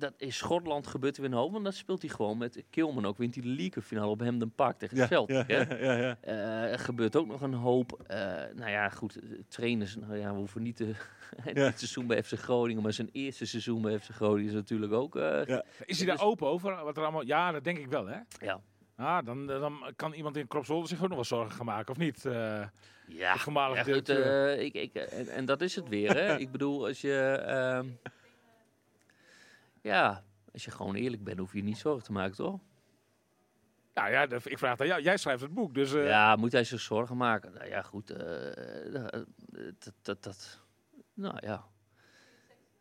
Dat in Schotland gebeurt er weer een hoop. Want dan speelt hij gewoon met Kilman ook. Wint hij de League finale op Hemden Park tegen Ja, Celtic. ja, hè? ja, ja, ja. Eh, er gebeurt ook nog een hoop. Eh, nou ja, goed. eh, Trainers, nou ja, we hoeven niet te. Ja. Dit seizoen bij FC Groningen, maar zijn eerste seizoen bij FC Groningen is natuurlijk ook. eh, Ja. Is hij daar Dus- open over? Wat er allemaal... Ja, dat denk ik wel, hè? ja. Ah, dan, dan kan iemand in Kropswolde zich ook nog wel zorgen gaan maken, of niet? Eh, Ja, ja, goed, eh, ik, ik, en, en dat is het weer. Hè? ik bedoel, als je. ehm, ja, als je gewoon eerlijk bent, hoef je je niet zorgen te maken, toch? nou ja, ik vraag aan jou. Jij schrijft het boek, dus... eh, ja, moet hij zich zorgen maken? Nou ja, goed. eh, eh, dat, dat, dat. Nou ja.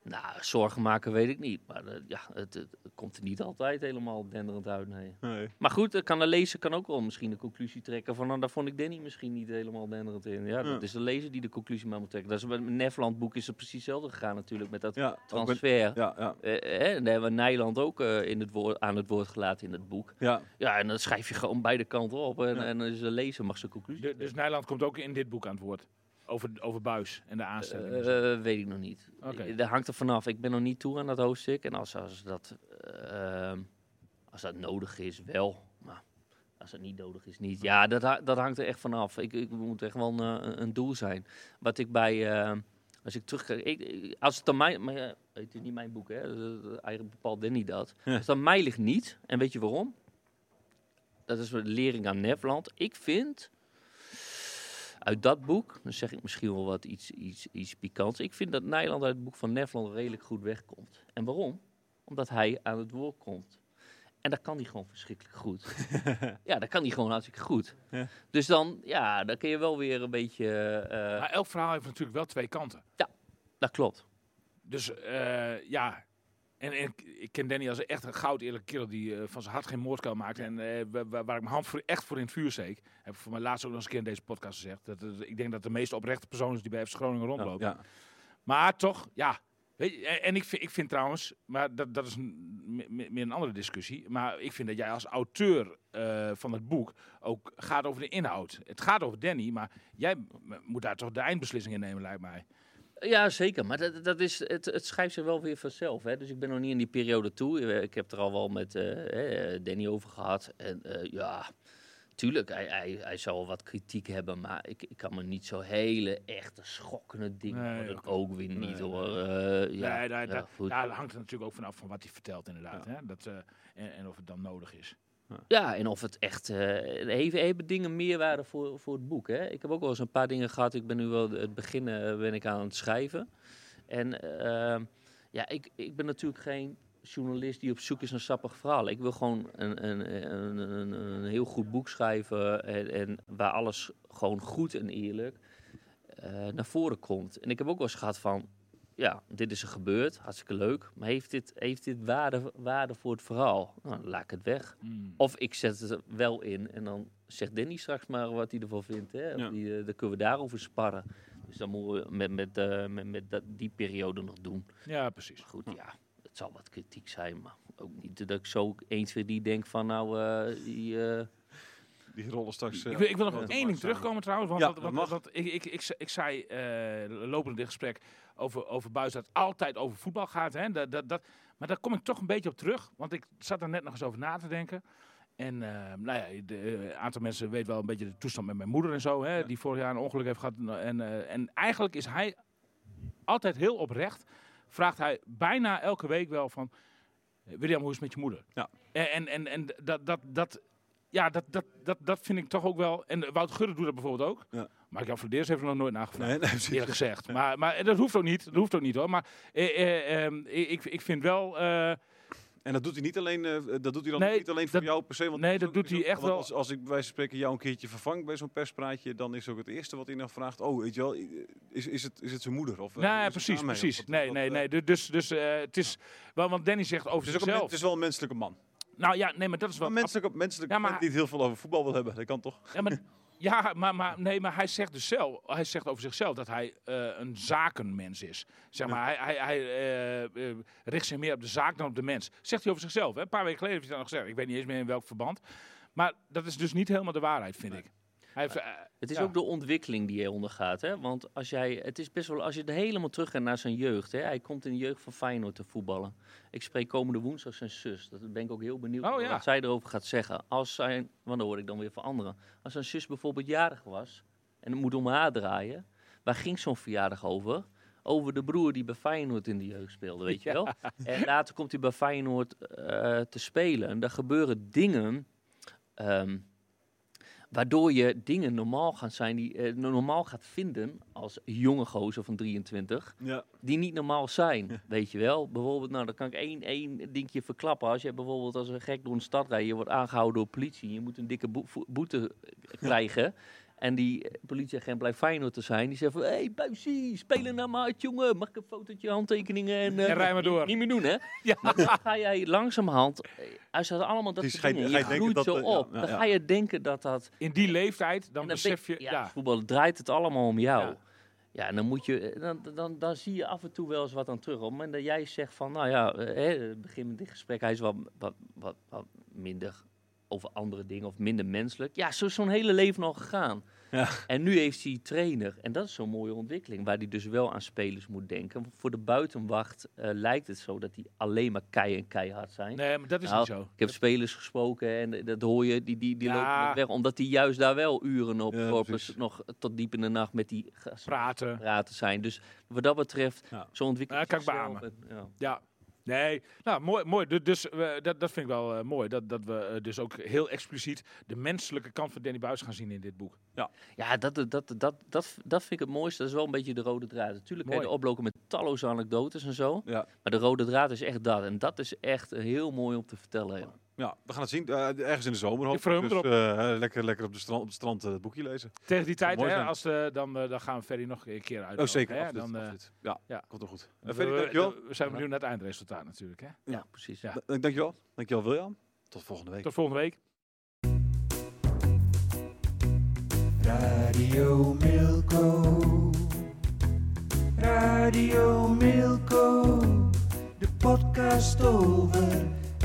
Nou, zorgen maken weet ik niet. Maar eh, ja, het, het komt er niet altijd helemaal denderend uit, nee. Nee. Maar goed, eh, kan de lezer kan ook wel misschien de conclusie trekken van... Nou, daar vond ik Danny misschien niet helemaal denderend in. Ja, dat is de lezer die de conclusie maar moet trekken. Dat is met het Nefland boek is het precies hetzelfde gegaan natuurlijk met dat Ja, ook met- transfer. ja, ja, Eh, hè, en daar hebben we Nijland ook eh, in het woord, aan het woord gelaten in het boek. ja. Ja, en dan schrijf je gewoon beide kanten op. En, Ja. en dan is de lezer mag zijn conclusie de- dus Nijland komt ook in dit boek aan het woord. Over, over Buis en de aanstelling. Eh, eh, weet ik nog niet. Oké. Eh, Daar hangt er vanaf. Ik ben nog niet toe aan dat hoofdstuk. En als, als, dat, als dat nodig is, wel. Maar als het niet nodig is, niet. Ja, dat, dat hangt er echt vanaf. Ik, ik moet echt wel een, een doel zijn. Wat ik bij... als ik terugkijk... Ik, als het aan mij... Maar, het is niet mijn boek, hè. Dat- dat- Eigenlijk bepaalt Danny dat. Ja. Als het aan mij ligt niet. En weet je waarom? Dat is een lering aan Nefland. Ik vind uit dat boek, dan zeg ik misschien wel wat iets, iets, iets pikants. Ik vind dat Nijland uit het boek van Nefland redelijk goed wegkomt. En waarom? Omdat hij aan het woord komt. En dat kan hij gewoon verschrikkelijk goed. ja, dat kan hij gewoon hartstikke goed. Ja. Dus dan, ja, dan kun je wel weer een beetje... eh, maar elk verhaal heeft natuurlijk wel twee kanten. dat klopt. Dus eh, ja, en, en ik- ken Danny als echt een goud eerlijke kerel die eh, van zijn hart geen moordkuil maakt. En eh, wa- wa- waar ik mijn hand voor, echt voor in het vuur steek. Heb ik voor mij laatst ook nog eens een keer in deze podcast gezegd. Dat, ik denk dat de meest oprechte persoon is die bij FC Groningen rondloopt. ja. Maar toch, ja. Weet je, en ik vind, ik vind trouwens, maar dat, dat is een, meer een andere discussie. Maar ik vind dat jij als auteur eh, van het boek ook gaat over de inhoud. Het gaat over Danny, maar jij moet daar toch de eindbeslissing in nemen, lijkt mij. Ja, zeker. Maar dat, dat is, het, het schrijft zich wel weer vanzelf. Hè? Dus ik ben nog niet in die periode toe. Eh, Ik heb er al wel met eh, Danny over gehad. En eh, ja, tuurlijk, hij, hij, hij zal wel wat kritiek hebben. Maar ik, ik kan me niet zo hele echte schokkende dingen Nee, oké. ook weer niet Nee, hoor. Ja, daar, ja, daar, daar hangt het natuurlijk ook vanaf van wat hij vertelt, inderdaad. Hè? Dat, en, en of het dan nodig is. Ja, en of het echt... eh even, even dingen meerwaarde voor, voor het boek. Hè? Ik heb ook wel eens een paar dingen gehad. Ik ben nu wel het begin eh, ben ik aan het schrijven. En ehm, ja, ik, ik ben natuurlijk geen journalist die op zoek is naar sappig verhalen. Ik wil gewoon een, een, een, een, een heel goed boek schrijven. En, en waar alles gewoon goed en eerlijk eh, naar voren komt. En ik heb ook wel eens gehad van... Ja, dit is er gebeurd. Hartstikke leuk. Maar heeft dit, heeft dit waarde, waarde voor het verhaal? Nou, dan laat ik het weg. Hmm. Of ik zet het wel in en dan zegt Danny straks maar wat hij ervan vindt. Hè? Ja. die, eh, dan kunnen we daarover sparren. Dus dan moeten we met, met, eh, met, met dat, die periode nog doen. Ja, precies. Maar goed, ja, het zal wat kritiek zijn. Maar ook niet dat ik zo 1, 2, 3 denk van nou, die, eh, Die rollen straks... eh, Ik wil, ik wil nog één ding terugkomen trouwens. Want, Ja, want, mag. want ik, ik, ik, ik zei eh lopend dit gesprek over, over Buis dat het altijd over voetbal gaat. Hè? Dat, dat, dat, maar daar kom ik toch een beetje op terug. Want ik zat er net nog eens over na te denken. En eh, nou ja, een aantal mensen weten wel een beetje de toestand met mijn moeder en zo. Hè, Die vorig jaar een ongeluk heeft gehad. En, eh, en eigenlijk is hij altijd heel oprecht. Vraagt hij bijna elke week wel van... William, hoe is het met je moeder? Ja. En, en, en, en dat, dat, dat, ja, dat, dat, dat, dat vind ik toch ook wel... En Wout Gudde doet dat bijvoorbeeld ook. Ja. Maar Jan Verdeers heeft er nog nooit nagevraagd. Nee, nee. Eerlijk gezegd. Maar, maar dat hoeft ook niet. Dat hoeft ook niet hoor. Maar eh, eh, ehm, ik, ik vind wel... eh, En dat doet hij niet alleen, eh, dat doet hij dan Nee, niet alleen voor dat- jou per se. Want nee, dat doet hij echt wel. Als, als ik bij wijze van spreken jou een keertje vervang bij zo'n perspraatje, dan is ook het eerste wat hij dan vraagt: Oh, weet je wel, is, is, het, is het zijn moeder? Of, eh, nee, is het precies? Of precies. wat- Nee, wat, nee, nee. Du- Dus, dus het is... wel, Want Danny zegt over Het een, zichzelf. het is wel een menselijke man. Nou ja, nee, maar dat is wel... Ja, maar het heel veel over voetbal wil hebben. Dat kan toch? Ja, maar, ja, maar, maar, nee, maar hij zegt dus zelf, hij zegt over zichzelf dat hij eh, een zakenmens is. Zeg maar, hij, hij, hij eh, eh, richt zich meer op de zaak dan op de mens. Zegt hij over zichzelf. Hè? Een paar weken geleden heeft hij dat nog gezegd. Ik weet niet eens meer in welk verband. Maar dat is dus niet helemaal de waarheid, vind ik. Hij heeft, eh, Het is ja. ook de ontwikkeling die hij ondergaat. Hè? Want als jij, het is best wel, als je er helemaal terug gaat naar zijn jeugd. Hè? Hij komt in de jeugd van Feyenoord te voetballen. Ik spreek komende woensdag zijn zus. Dat ben ik ook heel benieuwd Oh, ja. wat zij erover gaat zeggen. Als zijn, want dan hoor ik dan weer van anderen. Als zijn zus bijvoorbeeld jarig was en het moet om haar draaien. Waar ging zo'n verjaardag over? Over de broer die bij Feyenoord in de jeugd speelde, weet je wel? En later komt hij bij Feyenoord eh, te spelen. En daar gebeuren dingen... ehm, Waardoor je dingen normaal gaan zijn die eh, normaal gaat vinden als jonge gozer van 23, Ja. die niet normaal zijn. Weet je wel? Bijvoorbeeld, nou dan kan ik één, één dingetje verklappen. Als je bijvoorbeeld als een gek door een stad rijdt, je wordt aangehouden door politie, je moet een dikke boete eh, krijgen. En die eh, politieagent blijft Feyenoord te zijn. Die zegt van, hé hey, buisie, spelen naar maat, jongen. Mag ik een fotootje, handtekeningen en... eh, En rij maar door. Niet, meer doen, hè? Ja. Maar dan ga jij langzamerhand, eh, als je allemaal dat soort ga je- dingen, je groeit dat, zo eh, ja, op. ja, dan ga je denken dat dat in die leeftijd, dan besef je... ja, Ja, voetbal draait het allemaal om jou. Ja. Ja, en dan moet je, dan, dan, dan zie je af en toe wel eens wat aan terug. Op het moment dat jij zegt van, nou ja, eh, hè, het begin met dit gesprek, hij is wat, wat, wat, wat minder over andere dingen of minder menselijk. Ja, zo is zo'n hele leven al gegaan. Ja. En nu heeft hij trainer. En dat is zo'n mooie ontwikkeling, waar hij dus wel aan spelers moet denken. Voor de buitenwacht eh, lijkt het zo dat die alleen maar kei en keihard zijn. nee, maar dat is Nou, niet zo. Ik heb spelers gesproken en eh, dat hoor je, die, die, die Ja. lopen weg. Omdat die juist daar wel uren op Ja, corpus nog tot diep in de nacht met die Praten. praten zijn. Dus wat dat betreft, Ja. zo ontwikkelt Ja, kan ik beamen. en- ja. Ja. Nee, nou mooi. mooi. Du- Dus eh, dat, dat vind ik wel eh, mooi. Dat, dat we eh, dus ook heel expliciet de menselijke kant van Danny Buis gaan zien in dit boek. Ja, dat, dat, dat, dat, dat, dat vind ik het mooiste. Dat is wel een beetje de rode draad. Natuurlijk kan je oplopen met talloze anekdotes en zo. Ja. Maar de rode draad is echt dat. En dat is echt heel mooi om te vertellen. ja. Ja, we gaan het zien. Eh, ergens in de zomer. hoop Ik verheug me dus, eh, lekker, lekker op, de strand, op het strand eh, het boekje lezen. Tegen die tijd, hè, als, eh, dan, dan gaan we Ferry nog een keer uit. Oh, zeker. Hè? absoluut, Dan, eh, absoluut. Ja, ja. komt wel goed. we, Uh, Ferry, dankjewel. we zijn benieuwd naar het eindresultaat natuurlijk. Hè? Ja, precies. Ja. Da- Dankjewel. Dankjewel William. Tot volgende week. Tot volgende week. Radio Milko. Radio Milko. De podcast over